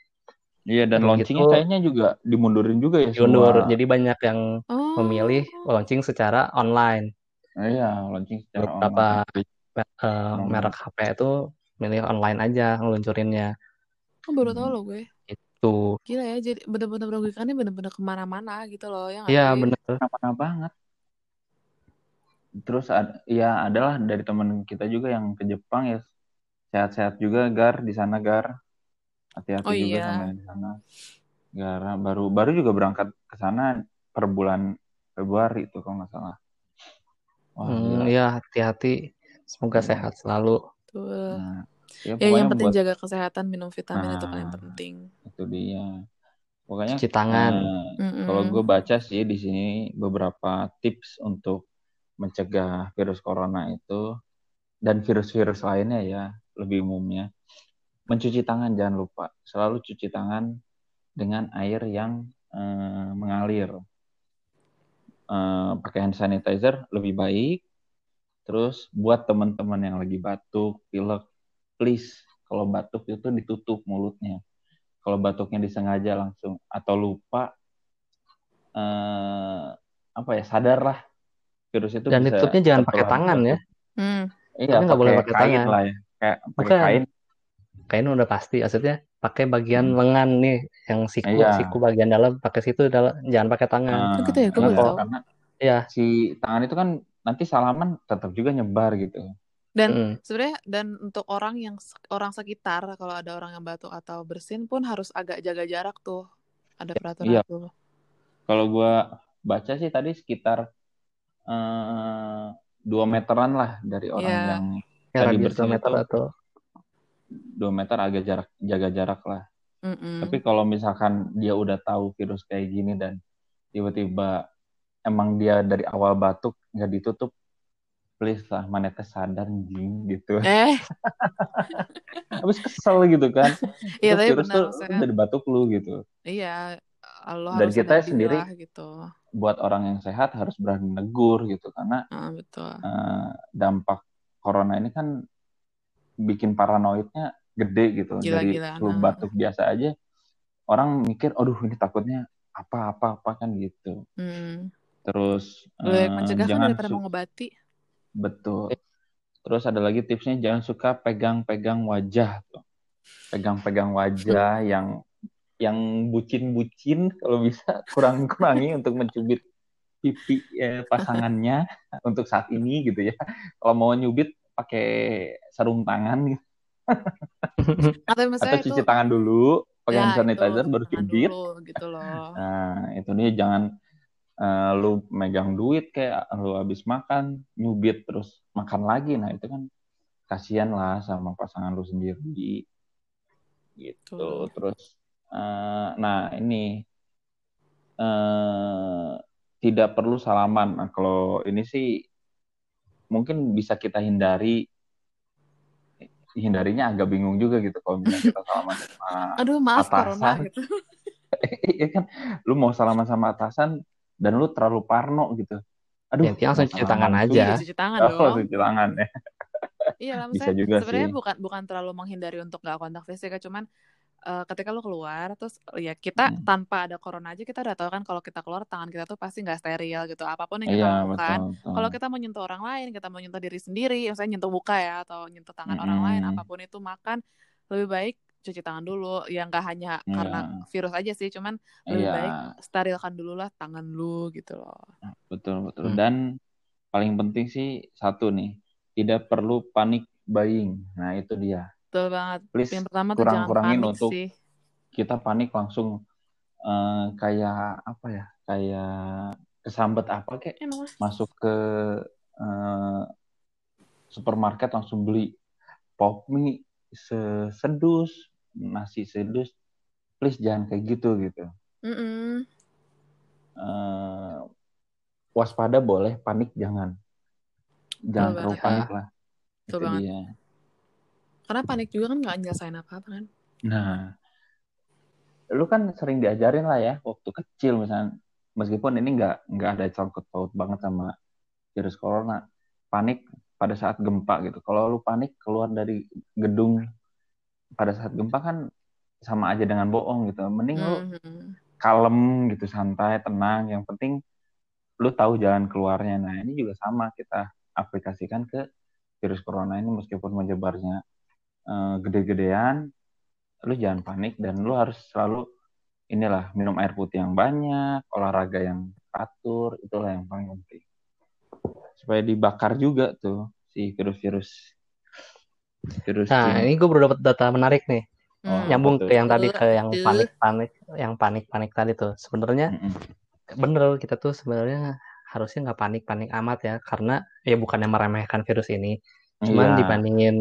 iya dan Emang launchingnya gitu. kayaknya juga dimundurin juga ya Diundur. semua Jadi banyak yang oh memilih launching secara online. iya launching secara Beberapa online eh, Hmm. merek HP itu milih online aja ngeluncurinnya. oh, baru tahu loh gue Tuh. gila ya jadi bener-bener merugikannya bener-bener ke mana-mana gitu loh ya Iya sih? bener. mana banget terus ad, ya adalah dari teman kita juga yang ke Jepang ya sehat-sehat juga Gar di sana Gar hati-hati Oh, juga iya. sama yang di sana Gara baru baru juga berangkat ke sana per bulan Februari itu kalau nggak salah wah Hmm, ya hati-hati. Semoga Hmm. sehat selalu. Tuh. Nah, ya ya yang penting buat jaga kesehatan minum vitamin itu paling Nah. penting itu dia Pokoknya Cuci tangan. eh, kalau gue baca sih di sini beberapa tips untuk mencegah virus corona itu dan virus-virus lainnya ya lebih umumnya. Mencuci tangan jangan lupa. Selalu cuci tangan dengan air yang eh, mengalir. Eh, pakai hand sanitizer lebih baik. Terus buat teman-teman yang lagi batuk, pilek, please kalau batuk itu ditutup mulutnya. Kalau batuknya disengaja langsung atau lupa eh, apa ya sadar lah virus itu Dan bisa ditutupnya jangan pakai tangan ya. Hmm. Iya, nggak boleh pakai kain tangan. lah ya. Kayak pakai Bukan. kain. Kain udah pasti. Maksudnya pakai bagian Hmm. lengan nih, yang siku, Iya. siku bagian dalam pakai situ dalam, jangan pakai tangan. Nah, Oh, gitu ya? Gue karena karena Iya. si tangan itu kan nanti salaman tetap juga nyebar gitu. Dan Mm. sebenarnya dan untuk orang yang orang sekitar kalau ada orang yang batuk atau bersin pun harus agak jaga jarak tuh. Ada peraturan Iya. tuh. Kalau gua baca sih tadi sekitar eh, dua meteran lah dari orang Iya. yang Ya, tadi radius bersin 2 meter itu atau dua meter agak jarak jaga jarak lah. Mm-mm. Tapi kalau misalkan dia udah tahu virus kayak gini dan tiba-tiba emang dia dari awal batuk nggak ditutup, please lah manetnya sadar anjing gitu. Eh, Habis kesel gitu kan. iya tapi virus benar tuh maksudnya. dari batuk lu gitu. Iya, lo Dan harus kita sendiri lah gitu. buat orang yang sehat harus berani negur gitu karena Ah, betul. eh, dampak corona ini kan bikin paranoidnya gede gitu dari Gila-gilaan, flu ah. batuk biasa aja orang mikir aduh ini takutnya apa apa apa kan gitu Hmm. Terus baik eh, mencegah kan jangan daripada mengobati. betul terus ada lagi tipsnya jangan suka pegang-pegang wajah tuh pegang-pegang wajah yang yang bucin-bucin kalau bisa kurang-kurangi untuk mencubit pipi eh, pasangannya untuk saat ini gitu ya kalau mau nyubit pakai sarung tangan gitu. Atau atau misalnya itu cuci tangan dulu pakai ya hand itu sanitizer baru tangan cubit dulu gitu loh. nah itu nih jangan eh, lu megang duit kayak lu habis makan nyubit terus makan lagi. Nah itu kan kasihan lah sama pasangan lu sendiri. Gitu. Terus eh, nah ini eh tidak perlu salaman. Nah, kalau ini sih mungkin bisa kita hindari. Hindarinya agak bingung juga gitu kalau misalnya kita salaman sama Aduh maaf Atasan. corona gitu. Iya kan, lu mau salaman sama atasan dan lu terlalu parno gitu. Aduh, Ya, intinya langsung mau cuci tangan aja. Iya, cuci tangan Oh, dong. cuci tangan ya. Iya lah, Bisa maksudnya juga sebenarnya sih. bukan bukan terlalu menghindari untuk nggak kontak fisik ya, cuman eh, ketika lu keluar terus ya kita Hmm. tanpa ada corona aja kita udah tahu kan kalau kita keluar tangan kita tuh pasti nggak steril gitu apa pun yang kita Iya, lakukan kalau kita menyentuh orang lain kita menyentuh diri sendiri misalnya nyentuh muka ya atau nyentuh tangan orang lain Mm-mm. apa pun itu makan lebih baik cuci tangan dulu ya nggak hanya Iya. karena virus aja sih cuman lebih Iya, baik sterilkan dulu lah tangan lu gitu loh betul betul. Hmm. Dan paling penting sih satu nih, tidak perlu panik buying. Nah, itu dia. betul banget Please yang pertama tuh jangan kurang-kurangin panik untuk sih kita panik langsung eh, kayak apa ya? Kayak kesambet apa kayak emang masuk ke eh, supermarket langsung beli pop mie sesedus nasi sedus please jangan kayak gitu gitu Mm-mm. Eh, waspada boleh panik jangan jangan terlalu banget. panik lah itu banget. dia karena panik juga kan nggak nyelesain apa-apa kan nah lu kan sering diajarin lah ya waktu kecil misalnya meskipun ini nggak nggak ada sangkut paut banget sama virus corona panik pada saat gempa gitu kalau lu panik keluar dari gedung pada saat gempa kan sama aja dengan bohong gitu. Mending lu Mhm. kalem gitu santai tenang. Yang penting lu tahu jalan keluarnya. Nah ini juga sama. Kita aplikasikan ke virus corona ini meskipun menyebarnya eh, gede-gedean lu jangan panik dan lu harus selalu inilah minum air putih yang banyak olahraga yang teratur itulah yang paling penting. Supaya dibakar juga tuh si virus-virus virus Nah, ini. ini gue baru dapat data menarik nih. Oh, Hmm. Nyambung betul. ke yang tadi ke yang panik-panik, yang panik-panik tadi tuh. Sebenarnya Mm-mm. bener kita tuh sebenarnya harusnya nggak panik-panik amat ya, karena ya bukannya meremehkan virus ini, cuman Iya. dibandingin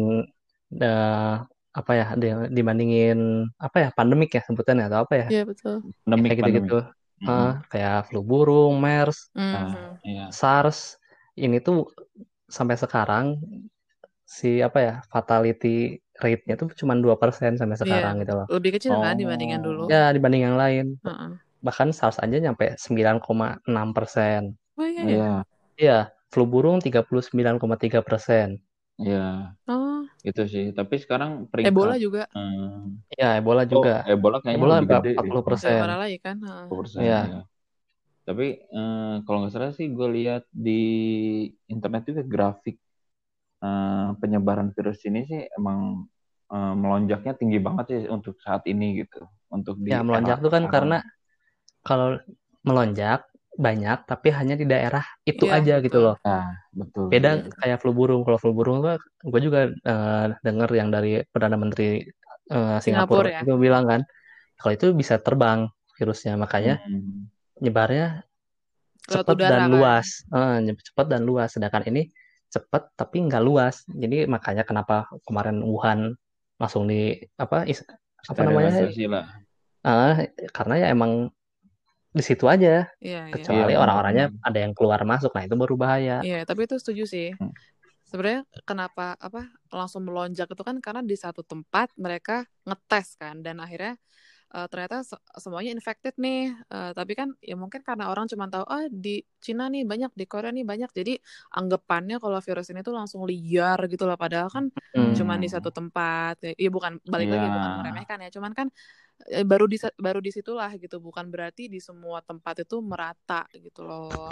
eh, apa ya di- dibandingin apa ya pandemik ya sebutannya atau apa ya Iya betul. Pandemik, kayak gitu-gitu pandemik. Eh, kayak flu burung, MERS, Nah, Mhm. iya. SARS ini tuh sampai sekarang si apa ya fatality rate-nya tuh cuma 2% sampai Iya, sekarang gitu loh. lebih kecil kan Oh. dibandingin dulu. Ya dibanding yang lain. Heeh. Bahkan SARS aja nyampe 9,6%. Oh iya ya. Iya, Iya, flu burung 39,3%. iya. Oh, Itu sih. Tapi sekarang peringkat Ebola juga. hmm, Iya, Ebola oh, juga. Ebola kayaknya Ebola lebih gede deh. 40%. Lebih parah lagi kan. Heeh. 40%, Iya. ya. Tapi eh, kalau nggak salah sih gue lihat di internet juga grafik eh, penyebaran virus ini sih emang eh, melonjaknya tinggi banget sih untuk saat ini gitu. Untuk di Ya, melonjak tuh kan sekarang. karena kalau melonjak banyak tapi hanya di daerah itu Iya, aja gitu betul. loh. Nah, betul. Beda Iya. kayak flu burung. Kalau flu burung tuh gue juga eh, denger yang dari Perdana Menteri eh, Singapura Singapura ya. itu bilang kan kalau itu bisa terbang virusnya makanya Hmm, nyebarnya cepat dan kan. luas. Eh, nye- cepat dan luas. Sedangkan ini cepat tapi nggak luas. Jadi makanya kenapa kemarin Wuhan langsung di apa is- apa namanya? Eh, karena ya emang di situ aja. Iya, iya. Kecuali Iya, orang-orangnya benar. ada yang keluar masuk. Nah, itu baru bahaya. Iya, tapi itu setuju sih. Hmm. Sebenarnya kenapa apa langsung melonjak itu kan karena di satu tempat mereka ngetes kan dan akhirnya eh, ternyata se- semuanya infected nih. Eh, tapi kan ya mungkin karena orang cuma tahu ah di Cina nih banyak, di Korea nih banyak. Jadi anggapannya kalau virus ini tuh langsung liar gitu loh padahal kan Hmm. cuma di satu tempat. Ya, ya bukan balik lagi Iya. bukan meremehkan ya, cuman kan eh, baru di baru di situlah gitu, bukan berarti di semua tempat itu merata gitu loh.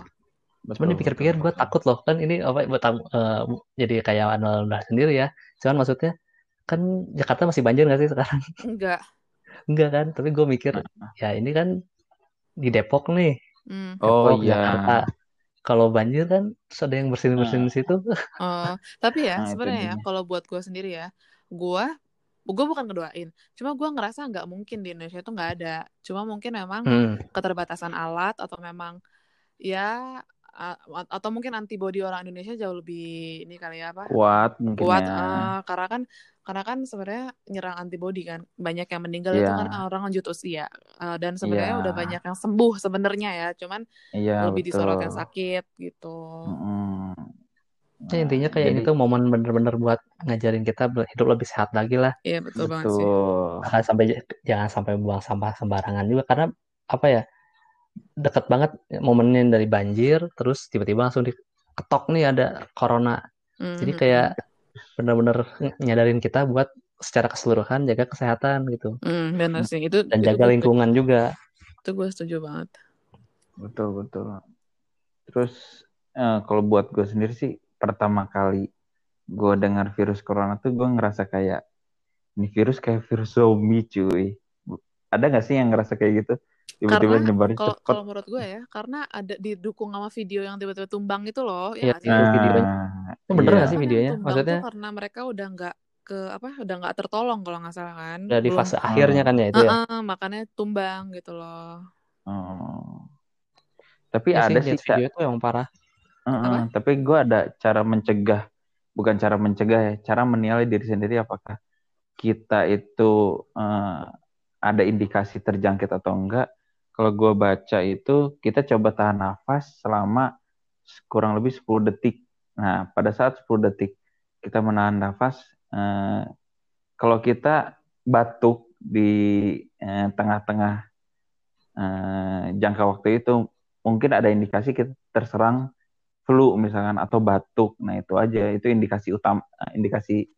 Cuman dipikir-pikir gue takut loh kan ini apa buat eh, jadi kayak Anwar udah sendiri ya. Cuman maksudnya kan Jakarta masih banjir nggak sih sekarang? Enggak. Enggak kan? Tapi gue mikir ya ini kan di Depok nih, Hmm. Oh Depok, iya. Jakarta. Kalau banjir kan terus ada yang bersihin-bersihin di situ. Oh, tapi ya Nah, sebenarnya ya kalau buat gue sendiri ya, gue gue bukan ngedoain, cuma gue ngerasa nggak mungkin di Indonesia itu nggak ada. Cuma mungkin memang Hmm. keterbatasan alat atau memang ya atau mungkin antibodi orang Indonesia jauh lebih ini kali ya apa Kuat mungkin kuat ya. ah, karena kan karena kan sebenarnya nyerang antibodi kan banyak yang meninggal itu Iya. kan orang lanjut usia Ah, dan sebenarnya Iya. udah banyak yang sembuh sebenarnya ya cuman Iya, lebih disorot yang betul. sakit gitu Mm-mm. Ya, intinya kayak ini jadi- tuh momen bener-bener buat ngajarin kita hidup lebih sehat lagi lah. iya betul, banget sih Betul. Sampai jangan sampai buang sampah sembarangan juga karena apa ya deket banget momennya dari banjir terus tiba-tiba langsung diketok nih ada corona. Jadi Mhm. kayak bener-bener nyadarin kita buat secara keseluruhan jaga kesehatan gitu Hmm, benar sih itu dan itu jaga lingkungan juga. itu gue setuju banget Betul, betul. Terus eh, kalau buat gue sendiri sih pertama kali gue dengar virus corona tuh gue ngerasa kayak ini virus kayak virus zombie cuy. Ada gak sih yang ngerasa kayak gitu? Tiba-tiba Karena nyebarin kalau menurut gue ya karena ada didukung sama video yang tiba-tiba tumbang itu loh ya Iya, sih? itu videonya. Nah, Itu bener iya. nggak sih Kan yang videonya? Maksudnya karena mereka udah nggak ke apa udah nggak tertolong kalau nggak salah kan udah di belum fase akhirnya kan ya itu ya. Heeh, makanya tumbang gitu loh Oh. Tapi sih ada sih, video itu emang parah. Heeh, tapi gue ada cara mencegah, bukan cara mencegah ya, cara menilai diri sendiri apakah kita itu eh, ada indikasi terjangkit atau enggak. Kalau gue baca itu, kita coba tahan nafas selama kurang lebih 10 detik. Nah, pada saat 10 detik kita menahan nafas, eh, kalau kita batuk di eh, tengah-tengah eh, jangka waktu itu, mungkin ada indikasi kita terserang flu misalkan atau batuk. Nah, itu aja itu indikasi utama indikasi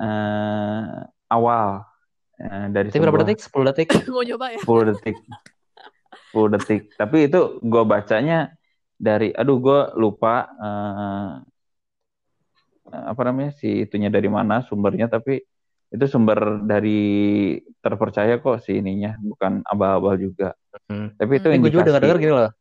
eh, awal eh, dari Tapi berapa detik? 10 detik. mau nyoba ya 10 detik. 10 detik. Tapi itu gue bacanya dari aduh gue lupa eh, apa namanya si itunya dari mana sumbernya tapi itu sumber dari terpercaya kok si ininya bukan abal-abal juga. Hmm. Tapi itu Hmm. Gue juga dengar-dengar gini loh.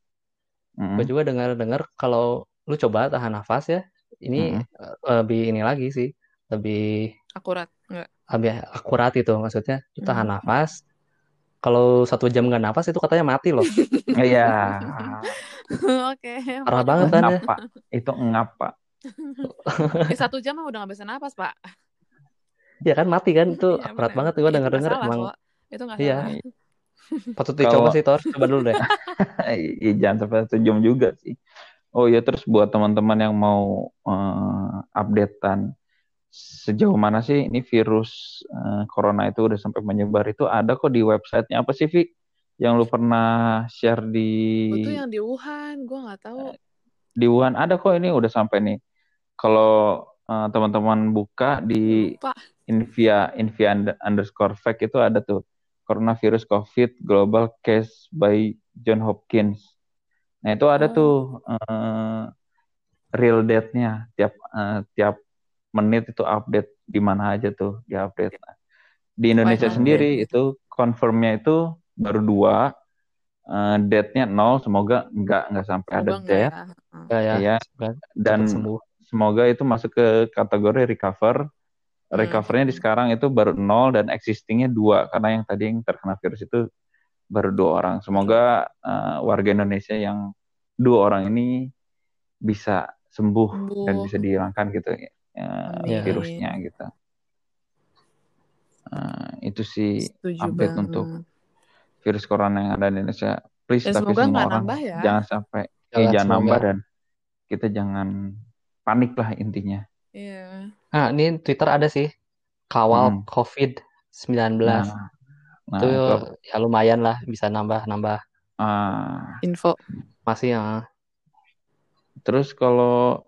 Mm-mm. Gue juga dengar-dengar kalau lu coba tahan nafas ya, ini eh, lebih ini lagi sih, lebih akurat nggak lebih akurat itu maksudnya. Lu tahan Hmm. nafas. Kalau satu jam nggak nafas itu katanya mati loh. Iya. oke Parah banget kan ya. Ngapa? Itu ngapa? Eh, satu jam mah udah nggak bisa napas pak ya kan mati kan itu Iya, akurat bener. banget gue Itu denger denger emang kok. Itu nggak iya salah. patut dicoba sih Tor coba dulu deh Iya, jangan sampai satu jam juga sih. Oh ya terus buat teman-teman yang mau eh, updatean sejauh mana sih ini virus eh, corona itu udah sampai menyebar itu ada kok di websitenya apa sih Vi? Yang lu pernah share di Itu yang di Wuhan, gue nggak tahu. di Wuhan ada kok ini udah sampai nih. Kalau eh, teman-teman buka di Lupa. Invia Invia und- underscore fact itu ada tuh coronavirus COVID global case by John Hopkins. Nah itu ada Oh. tuh eh, real date-nya tiap eh, tiap menit itu update di mana aja tuh di update. Nah, di Indonesia Wah, sendiri update. itu confirmnya itu baru dua, eh, date-nya nol. Semoga nggak nggak sampai ada death. ya. Ya ya Iya. Semoga Dan semoga itu masuk ke kategori recover. Hmm. Recovernya di sekarang itu baru nol dan existingnya dua karena yang tadi yang terkena virus itu baru dua orang. Semoga eh, warga Indonesia yang dua orang ini bisa sembuh Sembuh. dan bisa dihilangkan gitu ya, Amin. virusnya gitu. Eh, itu sih Setuju update banget. untuk virus corona yang ada di Indonesia. Please Dan tapi semoga semua orang nambah ya. jangan sampai eh, Jangan, jangan semoga. nambah dan kita jangan panik lah intinya. Iya. nah ini Twitter ada sih kawal Hmm. COVID-19 Nah, nah itu itu ya lumayan lah bisa nambah nambah ah, Info. masih ya terus kalau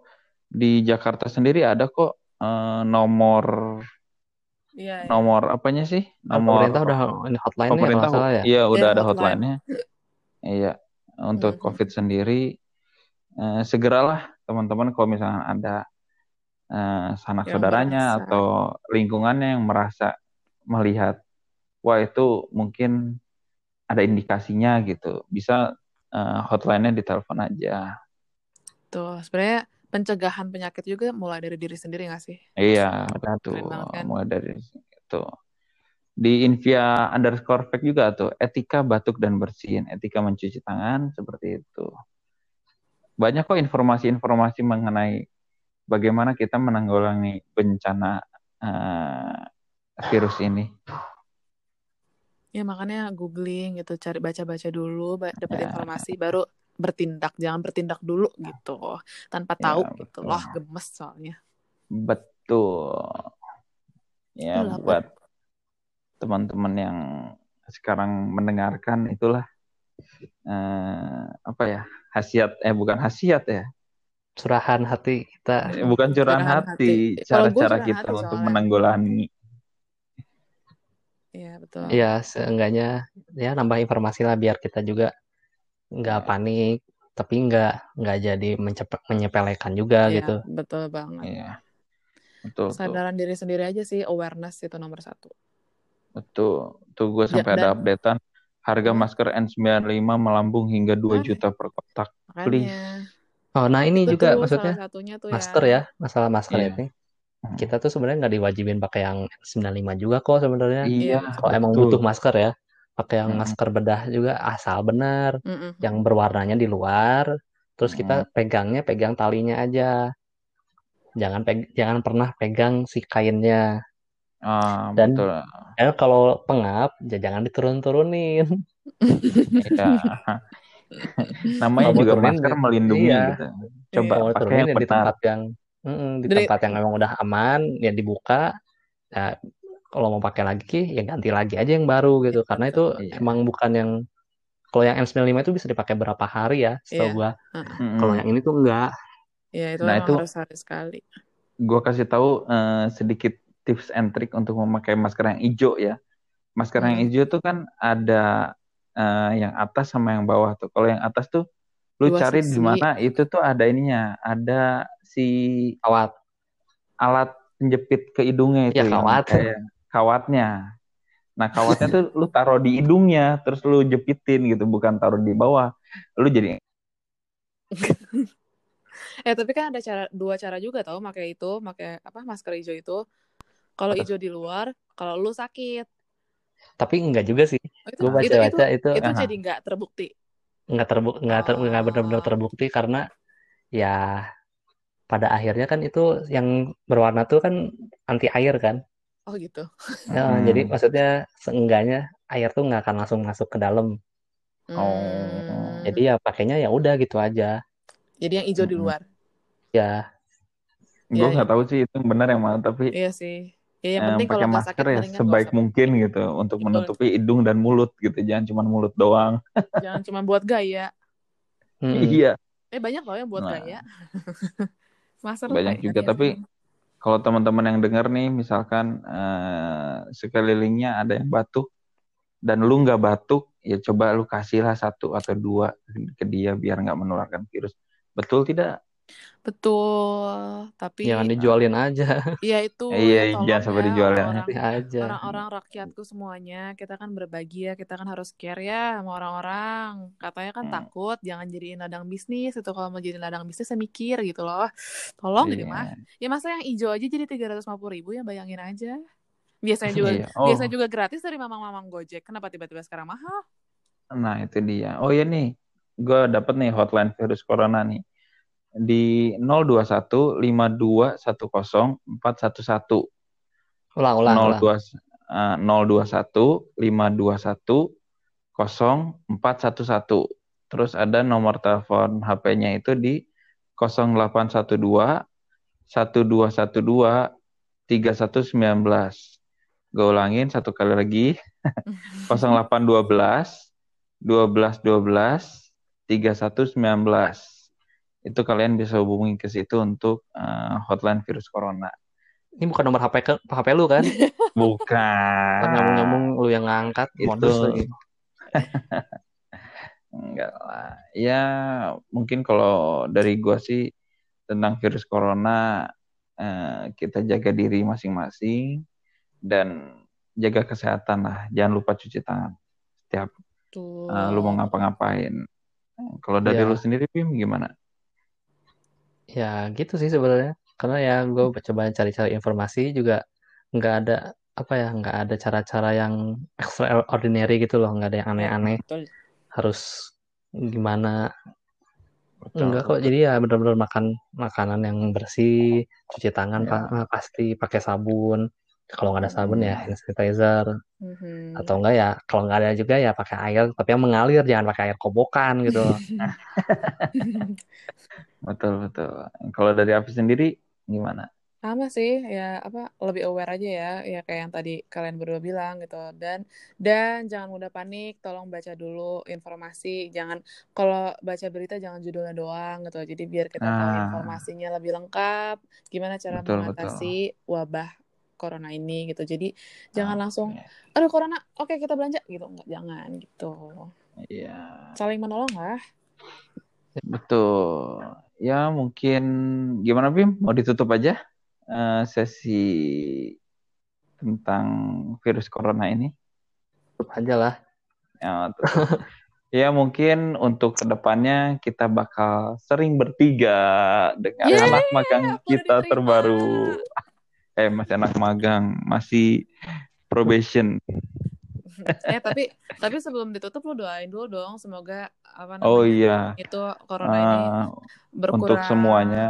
di Jakarta sendiri ada kok eh, nomor Iya. iya. nomor apanya sih? Nomor pemerintah udah ini hotline ya pemerintah salah ya iya udah Iya, ada hotline. hotline-nya. Iya, untuk Mhm. COVID sendiri eh, segeralah teman-teman kalau misalnya ada eh, sanak Yang saudaranya merasa. atau lingkungannya yang merasa melihat wah itu mungkin ada indikasinya gitu, bisa eh, hotline-nya ditelepon aja. Tuh, sebenarnya pencegahan penyakit juga mulai dari diri sendiri nggak sih? Iya, betul. Kan? Mulai dari itu. Di Invia underscore fact juga tuh, etika batuk dan bersin, etika mencuci tangan, seperti itu. Banyak kok informasi-informasi mengenai bagaimana kita menanggulangi bencana eh, virus ini. Ya makanya googling gitu, cari baca-baca dulu, dapat Ya. informasi, baru bertindak. Jangan bertindak dulu gitu, tanpa Ya, tahu gitu betul. loh, gemes soalnya. Betul. Ya, buat teman-teman yang sekarang mendengarkan itulah eh, apa ya? Hasiat eh bukan hasiat ya. curahan hati kita Eh, bukan curahan Curahan hati, cara-cara kita hati untuk soalnya. menanggulangi. Iya, betul. ya seenggaknya ya nambah informasi lah biar kita juga nggak Ya. panik tapi nggak nggak jadi mencepe- menyepelekan juga Iya, gitu betul banget. Iya. Betul. Kesadaran diri sendiri aja sih, awareness itu nomor satu. Betul. Tuh gue Ya, sampai ada dan- updatean harga Hmm. masker N95 melambung hingga 2 Makanya. juta per kotak. Please. Makanya. oh nah ini Itu juga maksudnya tuh masker yang ya masalah masker Iya. ini Hmm. kita tuh sebenarnya nggak diwajibin pakai yang 95 juga kok sebenarnya Iya, kalau emang betul. butuh masker ya pakai yang Mm-mm. masker bedah juga asal benar Mm-mm. yang berwarnanya di luar terus kita pegangnya pegang talinya aja jangan peg jangan pernah pegang si kainnya Ah, Dan- betul. eh kalau pengap ya jangan diturun-turunin Iya. Namanya Kalau juga masker melindungi iya. gitu. Coba kalau pakai yang ya di tempat yang mm-mm, di Dari- tempat yang memang udah aman ya dibuka ya kalau mau pakai lagi ya ganti lagi aja yang baru gitu karena itu Iya. emang bukan yang kalau yang N95 itu bisa dipakai berapa hari ya setahu Iya. gua Mm-mm. kalau yang ini tuh enggak Ya, itu Nah, itu- harus harus sekali. Gue kasih tahu eh, sedikit tips and trick untuk memakai masker yang hijau ya. Masker yang Hmm. hijau tuh kan ada eh, yang atas sama yang bawah tuh. Kalau yang atas tuh lu Dua cari di mana itu tuh ada ininya, ada si kawat alat penjepit ke hidungnya itu Ya, yang kawat. kayak kawatnya. Nah, kawatnya tuh lu taruh di hidungnya, terus lu jepitin gitu, bukan taruh di bawah. Lu jadi Eh tapi kan ada cara dua cara juga tau pakai itu, pakai apa masker hijau itu. Kalau hijau di luar, kalau lu sakit. tapi enggak juga sih Oh, itu, gue itu, itu, baca-baca itu itu Aha. jadi nggak terbukti. nggak terbuk nggak ter nggak Oh. benar-benar terbukti karena ya pada akhirnya kan itu yang berwarna tuh kan anti air kan Oh gitu. Ya, Hmm. jadi maksudnya seenggaknya air tuh nggak akan langsung masuk ke dalam. Oh. Hmm. Jadi ya pakainya ya udah gitu aja. Jadi yang hijau di Mm-mm. luar. Ya, Gue Iya, nggak tahu sih itu yang benar yang mana, tapi Iya sih. Ya, yang eh, penting kalau pakai nggak masker sakit ya sebaik mungkin gitu untuk Betul. menutupi hidung dan mulut gitu, jangan cuma mulut doang. Jangan cuma buat gaya. Mm-mm. Iya, Eh banyak loh yang buat Nah. gaya. Masker banyak juga. Tapi kalau teman-teman yang dengar nih, misalkan eh, sekelilingnya ada yang batuk dan lu nggak batuk, ya coba lu kasihlah satu atau dua ke dia biar nggak menularkan virus. Betul tidak? Betul. Tapi Jangan dijualin aja. ya itu Iya, ya tolong jangan sampai ya dijualin. orang-orang Kasih aja. orang-orang rakyatku semuanya kita kan berbagi ya kita kan harus care ya sama orang-orang katanya kan Hmm. takut jangan jadiin ladang bisnis itu kalau mau jadiin ladang bisnis saya mikir gitu loh tolong ini Iya. mah ya masa yang hijau aja jadi tiga ratus ribu ya bayangin aja biasanya juga Iya. Oh, biasanya juga gratis dari mamang-mamang gojek kenapa tiba-tiba sekarang mahal nah itu dia. Oh iya nih, gue dapet nih hotline virus corona nih di 021 5210 411 Ulang, ulang, ulang. 02 eh, 021 521 0411. Terus ada nomor telepon HP-nya itu di 0812 1212 3119. Gue ulangin satu kali lagi 0812 1212 3119. Itu kalian bisa hubungi ke situ untuk eh, hotline virus corona. Ini bukan nomor HP ke HP lu kan? Bukan. Kan ngomong-ngomong lu yang ngangkat Itu. modus lagi. Enggak lah. Ya, mungkin kalau dari gua sih tentang virus corona eh, kita jaga diri masing-masing dan jaga kesehatan lah. Jangan lupa cuci tangan setiap tuh eh, lu mau ngapa-ngapain. Kalau dari Ya. lu sendiri, Pim, gimana? Ya gitu sih sebenarnya. Karena ya gue coba cari-cari informasi juga nggak ada apa ya nggak ada cara-cara yang extraordinary gitu loh nggak ada yang aneh-aneh betul harus gimana Betul, enggak kok betul. jadi ya benar-benar makan makanan yang bersih cuci tangan Ya. pa- eh, pasti pakai sabun kalau nggak ada sabun ya Hmm. hand sanitizer Mhm. atau enggak ya kalau nggak ada juga ya pakai air tapi yang mengalir jangan pakai air kobokan gitu. Betul, betul. Kalau dari Afi sendiri, gimana? sama sih ya apa lebih aware aja ya ya kayak yang tadi kalian berdua bilang gitu dan dan jangan mudah panik tolong baca dulu informasi jangan kalau baca berita jangan judulnya doang gitu jadi biar kita tahu Nah. informasinya lebih lengkap gimana cara Betul, mengatasi wabah corona ini gitu jadi jangan Ah, langsung iya. aduh corona oke kita belanja gitu enggak jangan gitu Iya. saling menolong lah Betul. Ya mungkin gimana Bim? Mau ditutup aja eh, sesi tentang virus corona ini? Tutup aja lah Ya, ya mungkin untuk ke depannya kita bakal sering bertiga dengan Yeay, anak magang kita diterima. terbaru. Eh masih anak magang, masih probation. eh tapi tapi sebelum ditutup lu doain dulu dong semoga apa Oh namanya iya. itu corona ini Eh, berkurang untuk semuanya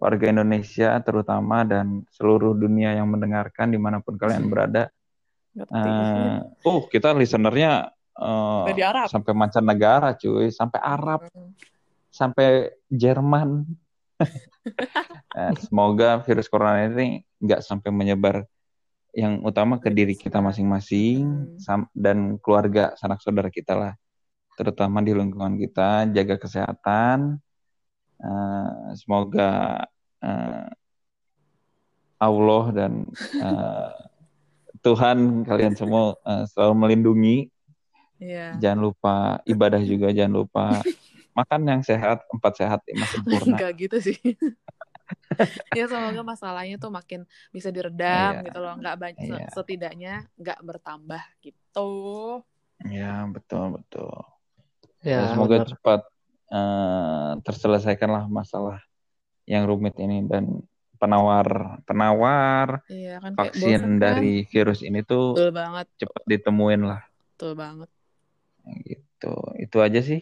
warga Indonesia terutama dan seluruh dunia yang mendengarkan di mana pun kalian berada. Ngerti. Eh, oh kita listenernya Arab. sampai mancanegara cuy, sampai Arab, Hmm. sampai Jerman. Eh, semoga virus corona ini nggak sampai menyebar. Yang utama ke diri kita masing-masing Hmm. sam- dan keluarga sanak saudara kita lah, terutama di lingkungan kita. Jaga kesehatan. Eh, semoga eh, Allah dan eh, Tuhan kalian semua eh, selalu melindungi. Iya. Jangan lupa ibadah juga, jangan lupa makan yang sehat, empat sehat, lima sempurna. Enggak gitu sih. ya semoga masalahnya tuh makin bisa diredam Iya. gitu loh, nggak banyak Iya. setidaknya nggak bertambah gitu. Ya betul betul. ya Ya, semoga benar. cepat eh, terselesaikanlah masalah yang rumit ini dan penawar penawar Iya kan kayak bosen vaksin kan? dari virus ini tuh betul banget, cepat ditemuin lah betul banget. gitu. Itu aja sih.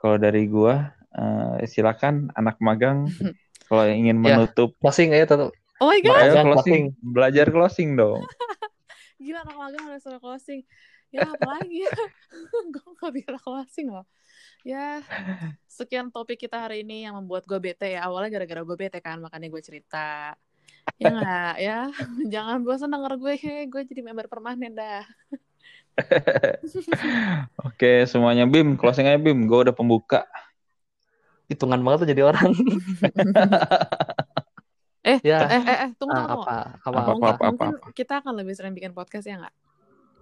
Kalau dari gua eh, silakan anak magang kalau ingin Ya. menutup closing ya tetap Oh my god, Ayo Belajar closing, closing. belajar closing dong. gila anak magang udah suruh closing. Ya apa lagi ya? gue gak bisa closing loh. Ya, sekian topik kita hari ini yang membuat gue bete ya. Awalnya gara-gara gue bete kan, makanya gue cerita. Ya nggak, ya. Jangan bosan denger gue, gue jadi member permanen dah. Oke, semuanya Bim, closing aja Bim. Gue udah pembuka. Hitungan banget tuh jadi orang. Eh, Ya. eh, eh, eh, tunggu, Ah, tunggu. apa, apa, Apa, apa, apa, mungkin apa. kita akan lebih sering bikin podcast ya nggak?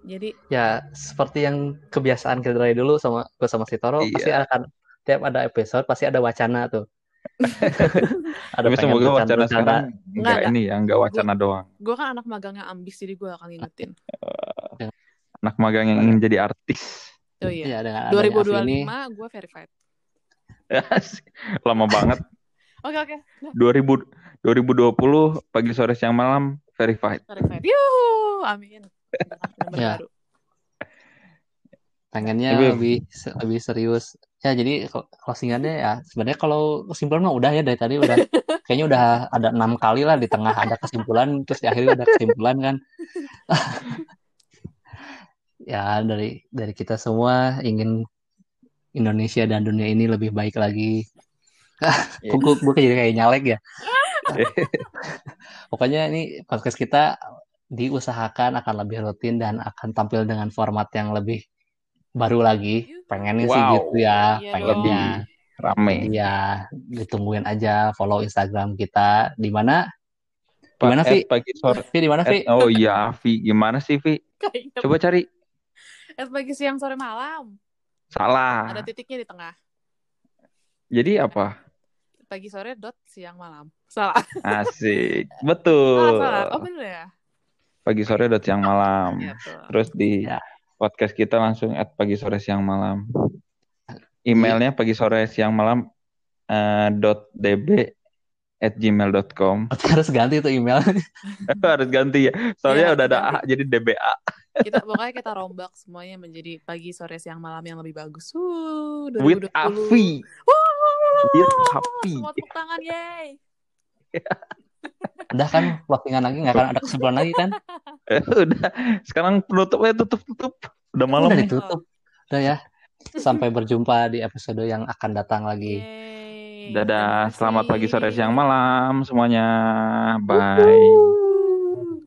Jadi, Ya, seperti yang kebiasaan kita dari dulu sama gue sama si Toro, Iya. pasti akan tiap ada episode pasti ada wacana tuh. ada Tapi semoga wacana bercanda-bercanda. sekarang Nggak, enggak nggak. ini ya, enggak wacana doang. gue kan anak magangnya ambis, jadi gue akan ngingetin. Anak magang yang ingin jadi artis. Oh iya. Iya, ini. 2025 gue verified. Lama banget. Oke oke, 2000 2020 pagi sore siang malam verified. verified. Yuhu, amin. Ya. baru. pengennya Iya, Bim. lebih lebih serius ya jadi cl- closingannya ya sebenarnya kalau kesimpulan mah udah ya dari tadi udah kayaknya udah ada enam kali lah di tengah ada kesimpulan terus di akhirnya ada kesimpulan kan ya dari dari kita semua ingin Indonesia dan dunia ini lebih baik lagi Iya. gue gue jadi kayak nyalek ya pokoknya ini podcast kita diusahakan akan lebih rutin dan akan tampil dengan format yang lebih baru lagi pengennya sih Wow. gitu ya Iya pengennya Rame. Iya, ditungguin aja follow Instagram kita di mana? Pak, Gimana, Vi? Pagi sore. Vi di mana, Vi? Oh iya, Vi. Gimana sih, Vi? Coba cari. es pagi siang sore malam. Salah. Ada titiknya di tengah. Jadi apa? Pagi sore dot siang malam. Salah. Asik. Salah, Betul. salah. Oh bener ya? Pagi sore dot siang malam. Iya tuh. Terus di Ya. podcast kita langsung at pagi sore siang malam. Emailnya pagi sore siang malam eh, dot db at gmail.com Harus ganti tuh email. harus ganti ya soalnya Iya, udah ada ganti. A jadi DBA Kita pokoknya kita rombak semuanya menjadi pagi sore siang malam yang lebih bagus. Uh, 2020. with Wuh. with Avi Semua tepuk tangan, yeay. Udah kan closingan lagi nggak akan ada kesimpulan lagi kan? Eh, udah sekarang penutupnya tutup tutup udah malam Udah ditutup. Udah ya. Sampai berjumpa di episode yang akan datang lagi. Yeay. Dadah Terima selamat pagi sore siang malam semuanya bye Wuhu.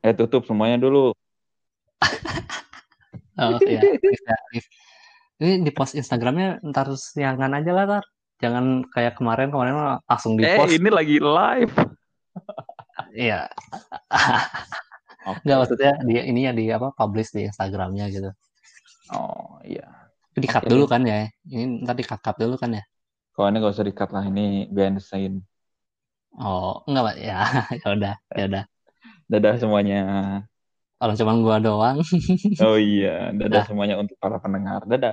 eh tutup semuanya dulu Oh iya. Ini di post Instagramnya ntar siangan aja lah, Tar. Jangan kayak kemarin, kemarin langsung di eh post. ini lagi live Iya, nggak maksudnya dia ini ya di apa publish di Instagramnya gitu. Oh iya Itu di cut dulu kan ya. Ini ntar di cut cut dulu kan ya. kalau ini gak usah dikat lah ini behind the scene Oh, enggak, Pak. Ya, ya udah, ya udah. dadah semuanya Kalau cuma gua doang. oh iya dadah Dah. semuanya untuk para pendengar dadah